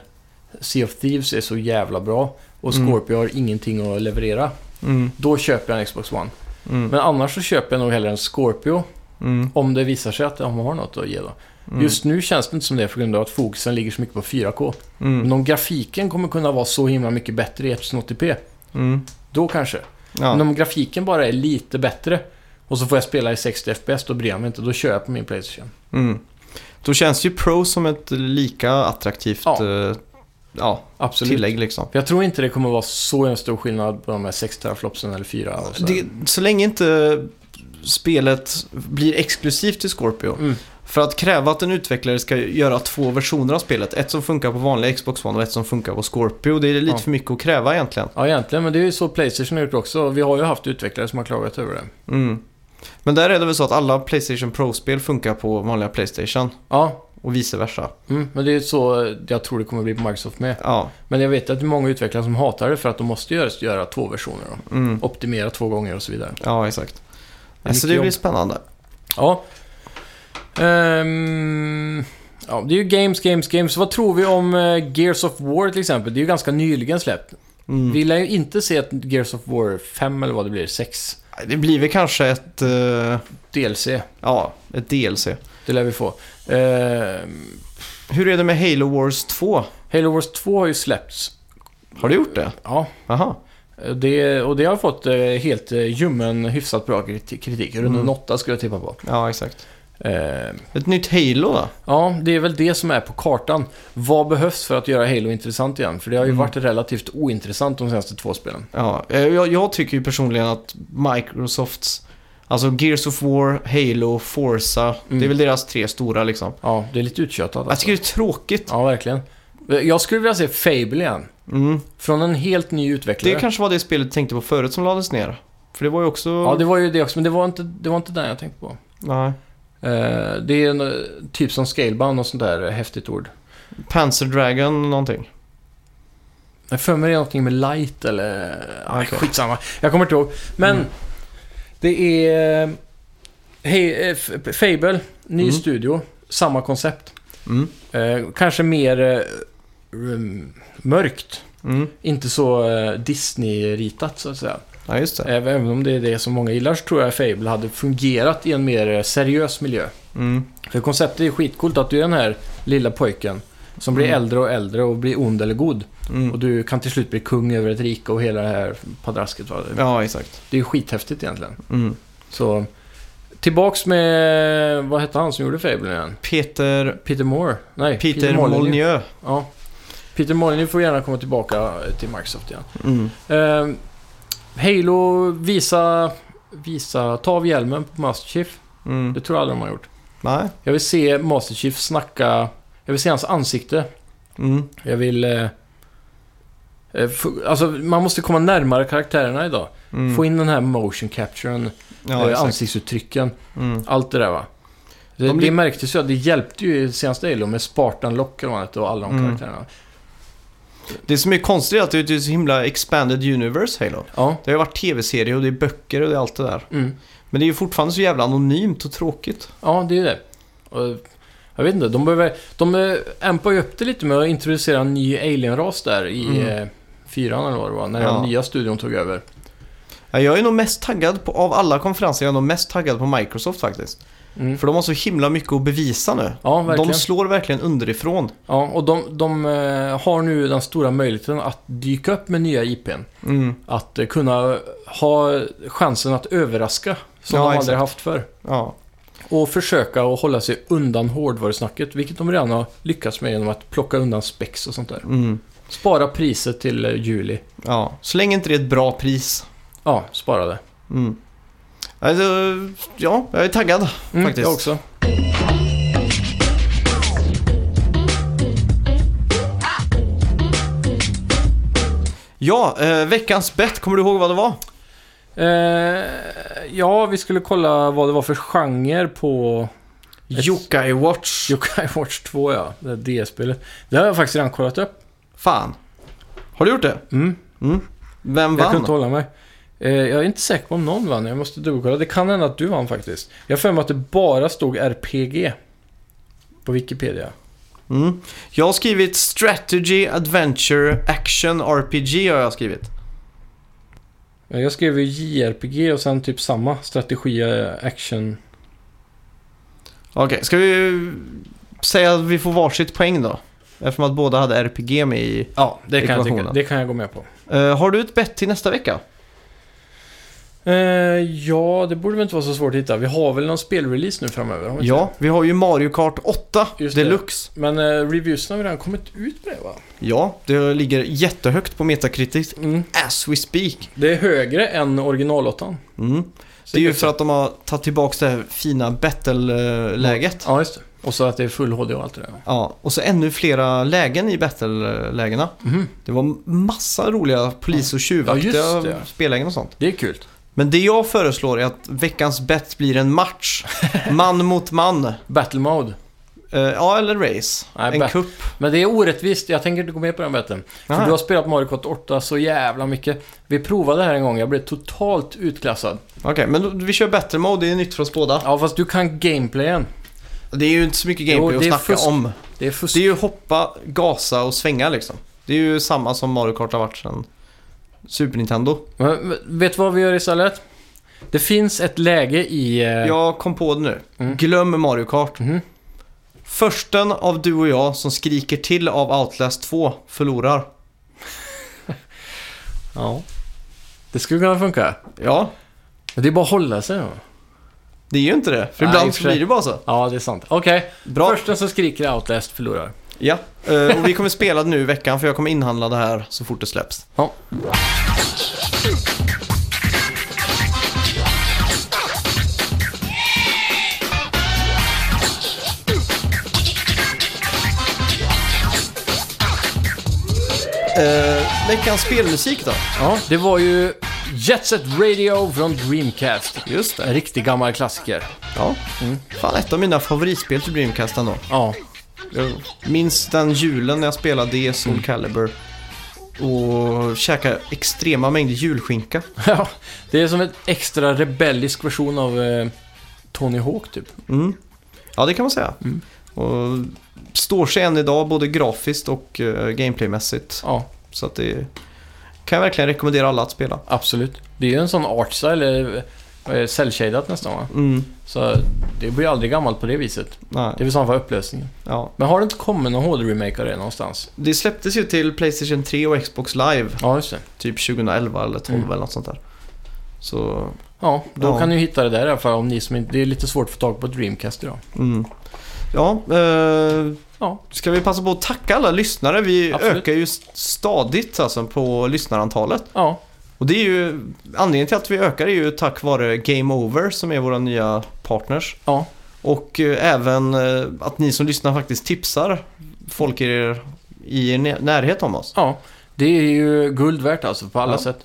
Sea of Thieves är så jävla bra och Mm. Scorpio har ingenting att leverera. Mm. Då köper jag en Xbox One. Mm. Men annars så köper jag nog hellre en Scorpio Mm. om det visar sig att de har något att ge då. Mm. Just nu känns det inte som det på grund av att fokusen ligger så mycket på 4K. Mm. Men om grafiken kommer kunna vara så himla mycket bättre i 1080p, Mm. då kanske. Ja. Men om grafiken bara är lite bättre och så får jag spela i 60 FPS, då bryr jag mig inte. Då kör jag på min Playstation. Då känns ju Pro som ett lika attraktivt Ja. ja. ja, Absolut. tillägg liksom. Jag tror inte det kommer vara så en stor skillnad på de här 6 teraflopsen eller 4. Och så. Det, så länge inte spelet blir exklusivt till Scorpio. Mm. För att kräva att en utvecklare ska göra två versioner av spelet. Ett som funkar på vanliga Xbox One och ett som funkar på Scorpio. Det är lite Ja. för mycket att kräva egentligen. Ja, egentligen. Men det är ju så Playstation har gjort också. Vi har ju haft utvecklare som har klagat över det. Mm. Men där är det väl så att alla Playstation Pro-spel funkar på vanliga Playstation Ja, och vice versa. mm, men det är så jag tror det kommer bli på Microsoft med. Ja, Men jag vet att det är många utvecklare som hatar det för att de måste göra, göra två versioner. Då. mm. Optimera två gånger och så vidare. ja exakt. Det är Så mycket det blir jobb. spännande. Ja. Ehm, ja, det är ju games, games, games. Vad tror vi om eh, Gears of War till exempel? Det är ju ganska nyligen släppt. Mm. Vi lär ju inte se ett Gears of War 5 eller vad det blir, 6 Det blir väl kanske ett, eh, DLC. ja, ett DLC. Det lär vi få. Eh, Hur är det med Halo Wars 2? Halo Wars 2 har ju släppts. Har du gjort det? Ja, Aha. det, och det har fått eh, helt ljummen, hyfsat bra kriti- kritik. Runt Mm. en åtta skulle jag tippa på. Ja, exakt. Eh, Ett nytt Halo då? ja, det är väl det som är på kartan. Vad behövs för att göra Halo intressant igen? För det har ju Mm. varit relativt ointressant de senaste två spelen. Ja, eh, jag, jag tycker ju personligen att Microsofts, alltså Gears of War, Halo, Forza, Mm. det är väl deras tre stora liksom. Ja, det är lite uttjatat. Jag tycker det är tråkigt. Ja, verkligen. Jag skulle vilja se Fable igen. Mm. Från en helt ny utvecklare. Det kanske var det spelet du tänkte på förut som lades ner. För det var ju också... Ja, det var ju det också, men det var inte, det var inte den jag tänkte på. Nej. Eh, det är en, eh, typ som Scalebound och sånt där häftigt ord. Panzer Dragon någonting. Jag för mig det är någonting med light eller... Okej. Skitsamma. Jag kommer inte ihåg. Men Mm. det är... Eh, F- Fable, ny Mm. studio, samma koncept. Mm. Eh, kanske mer eh, mörkt. Mm. Inte så eh, Disney-ritat så att säga. Ja, just det. Även om det är det som många gillar så tror jag Fable hade fungerat i en mer seriös miljö. Mm. För konceptet är skitcoolt att du är den här lilla pojken som blir Mm. äldre och äldre och blir ond eller god. Mm. Och du kan till slut bli kung över ett rike och hela det här padrasket. va? Ja, exakt. Det är ju skithäftigt egentligen. Mm. Så tillbaks med, vad hette han som gjorde Fable igen? Peter, Peter Moore? Nej, Peter Molyneux. Molyneux. Ja. Peter Molyneux får gärna komma tillbaka till Microsoft igen. Mm. Eh, Halo, visa, visa, ta av hjälmen på Master Chief. Mm. Det tror jag aldrig de har gjort. Nej. Jag vill se Master Chief snacka, jag vill se hans ansikte. Mm. Jag vill... Eh, eh, alltså, man måste komma närmare karaktärerna idag. Mm. Få in den här motion capturen, ja, eh, ansiktsuttrycken, Mm. allt det där va. Det, De det märktes ju, att det hjälpte ju senaste Halo med Spartan Lock och alla de Mm. karaktärerna. Det som är konstigt är att det är så himla expanded universe Halo. Ja. Det har ju varit tv-serier och det är böcker och det är allt det där. Mm. Men det är ju fortfarande så jävla anonymt och tråkigt. Ja, det är det. Och, jag vet inte, de behöver... De eh, ampar ju upp det lite med att introducera en ny alien-ras där i Mm. eh, fyran eller vad det var, när Ja. den nya studion tog över. Ja, Jag är nog mest taggad på, av alla konferenser, jag är nog mest taggad på Microsoft faktiskt. Mm. För de har så himla mycket att bevisa nu. Ja, verkligen. De slår verkligen underifrån. Ja, och de, de eh, har nu den stora möjligheten att dyka upp med nya IPn. Mm. Att eh, kunna ha chansen att överraska som Ja, de exakt. aldrig haft förr. Ja. Och försöka att hålla sig undan hårdvarusnacket, vilket de redan har lyckats med genom att plocka undan spex och sånt där. Mm. Spara priset till eh, juli. ja. Så länge inte det är ett bra pris. Ja, spara det. Mm. Alltså, ja, jag är taggad Mm, faktiskt. Jag också. Ja, eh, veckans bett, kommer du ihåg vad det var? Eh, ja, vi skulle kolla vad det var för genre på Yokai Watch. Yokai Watch 2, ja. Det DS-spelet. Det har jag faktiskt redan kollat upp. Fan. Har du gjort det? Mm. Mm. Vem Jag kunde vann? inte hålla mig. Eh, jag är inte säker på om någon vann. Jag måste dubbelkolla. Det kan hända att du vann faktiskt. Jag för mig att det bara stod RPG på Wikipedia. Mm. Jag har skrivit Strategy, Adventure, Action, RPG har jag skrivit. Jag skrev ju JRPG och sen typ samma. Strategi, eh, action. Okej, ska vi säga att vi får varsitt poäng då? Eftersom att båda hade RPG med i... Ja, det kan, jag det kan jag gå med på. Eh, har du ett bett till nästa vecka? Eh, ja, det borde väl inte vara så svårt att hitta. Vi har väl någon spelrelease nu framöver? har vi Ja, vi har ju Mario Kart 8 Just. Deluxe. det? Men eh, reviewsen har vi redan kommit ut med va? Ja, det ligger jättehögt på Metacritic Mm. as we speak. Det är högre än originalåttan. Mm. Det är ju för att de har tagit tillbaka det här fina battle-läget. Ja, just det. Och så att det är full HD och allt det där. Ja, och så ännu flera lägen i battle-lägena. Mhm. Det var massa roliga polis och Ja, tjuvaktiga det. spellägen och sånt. Det är kul. Men det jag föreslår är att veckans bett blir en match. (laughs) Man mot man. Battle mode. Eh, ja, eller race. Nej, en kupp. Men det är orättvist. Jag tänker inte gå med på den betten. För Aha. du har spelat Mario Kart 8 så jävla mycket. Vi provade det här en gång. Jag blev totalt utklassad. Okej, men då, vi kör battle mode. Det är nytt för oss båda. Ja, fast du kan gameplayen. Det är ju inte så mycket gameplay det är att snacka fusk. om. Det är fusk. Det är ju hoppa, gasa och svänga liksom. Det är ju samma som Mario Kart har varit sedan Super Nintendo. Men, vet du vad vi gör istället? Det finns ett läge i... eh, Jag kom på det nu. Mm. Glöm Mario Kart. Mhm. Försten av du och jag som skriker till av Outlast 2 förlorar. (laughs) ja. Det skulle kunna funka. Ja, Men det är bara att hålla sig det är ju inte det. För Nej, i och ibland för så sig. blir det bara så. Ja, det är sant. Okej. Bra. Första som skriker Outlast förlorar. Ja, eh, och vi kommer spela det nu i veckan för jag kommer inhandla det här så fort det släpps. Ja. Eh, veckans spelmusik då? Ja, det var ju Jet Set Radio från Dreamcast. Just En det. riktig gammal klassiker. Ja. Mm. Fan, ett av mina favoritspel till Dreamcast ändå. Ja, Jag minns den julen när jag spelade det, Soul. Calibur. Och käkade extrema mängder julskinka. (laughs) Ja, det är som en extra rebellisk version av eh, Tony Hawk typ. Mm. Ja, det kan man säga. Mm. Och står sig än idag både grafiskt och uh, gameplaymässigt. Ja, Så att det kan jag verkligen rekommendera alla att spela. absolut. Det är ju en sån art eh, cell-shadat nästan va? Mm. Så det blir aldrig gammalt på det viset. Nej. Det är väl samma för upplösningen. Ja. Men har det inte kommit någon HD-remake av det någonstans? Det släpptes ju till Playstation 3 och Xbox Live Ja, just det. typ 2011 eller 12 Mm. eller något sånt där. Så, Ja, då Ja. kan ni hitta det där i alla fall om ni som inte... Det är lite svårt att få tag på Dreamcast idag. mm. Ja, eh, Ja, ska vi passa på att tacka alla lyssnare? Vi Absolut. ökar ju stadigt alltså på lyssnarantalet. ja, Och det är ju, anledningen till att vi ökar är ju tack vare Game Over som är våra nya partners. ja. Och eh, även eh, att ni som lyssnar faktiskt tipsar folk i er, i er nä- närhet om oss. Ja, det är ju guld värt alltså på alla Ja. sätt.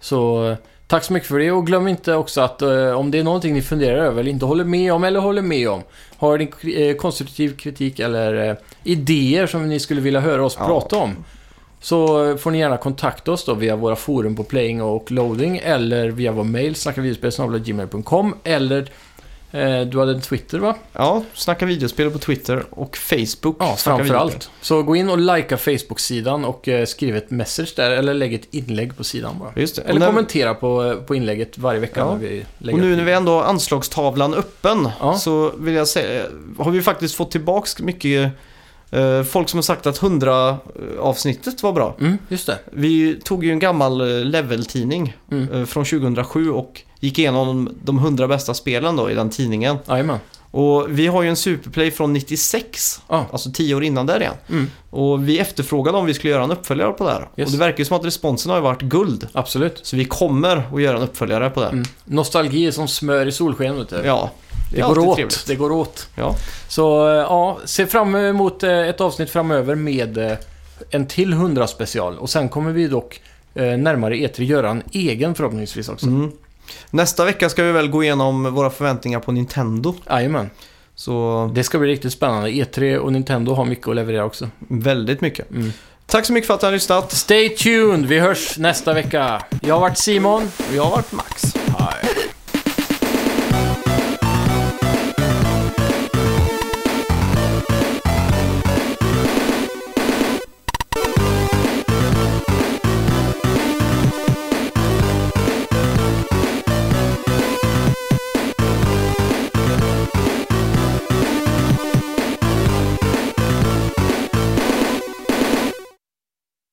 Så eh, tack så mycket för det och glöm inte också att om det är någonting ni funderar över eller inte håller med om eller håller med om. Har ni konstruktiv kritik eller idéer som ni skulle vilja höra oss Ja. prata om. Så eh, får ni gärna kontakta oss då via våra forum på Playing och Loading eller via vår mail snackavideospel.gmail.com eller eh, du hade en Twitter va? Ja, snacka videospel på Twitter och Facebook. Ja, Snacka framför videospel. allt. Så gå in och likea Facebook-sidan och eh, skriv ett message där eller lägg ett inlägg på sidan bara. Just det. Eller när- kommentera på, på inlägget varje vecka Ja. när vi lägger Och nu när vi ändå har anslagstavlan öppen Ja. så vill jag säga, har vi faktiskt fått tillbaks mycket eh, folk som har sagt att 100 avsnittet var bra. Mm, just det. Vi tog ju en gammal eh, level-tidning Mm. eh, från 2007 och gick igenom de 100 bästa spelen då i den tidningen. Jajamän. Och vi har ju en Superplay från 96, Ja. alltså 10 år innan där igen. Mm, Och vi efterfrågade om vi skulle göra en uppföljare på det här. Yes. Och det verkar ju som att responsen har varit guld. absolut. Så vi kommer att göra en uppföljare på det. Mm. Nostalgi är som smör i solsken, vet du. Ja, det, är går åt. trevligt. Det går åt. ja. Så eh, ja, se fram emot eh, ett avsnitt framöver med eh, en till 100 special. Och sen kommer vi dock närmare E3 göra en egen förhoppningsvis också. Mm. Nästa vecka ska vi väl gå igenom våra förväntningar på Nintendo. Jajamän. Så Det ska bli riktigt spännande. E3 och Nintendo har mycket att leverera också. väldigt mycket. Mm. Tack så mycket för att ni har lyssnat. Stay tuned, vi hörs nästa vecka. Jag har varit Simon. Och jag har varit Max. Hej.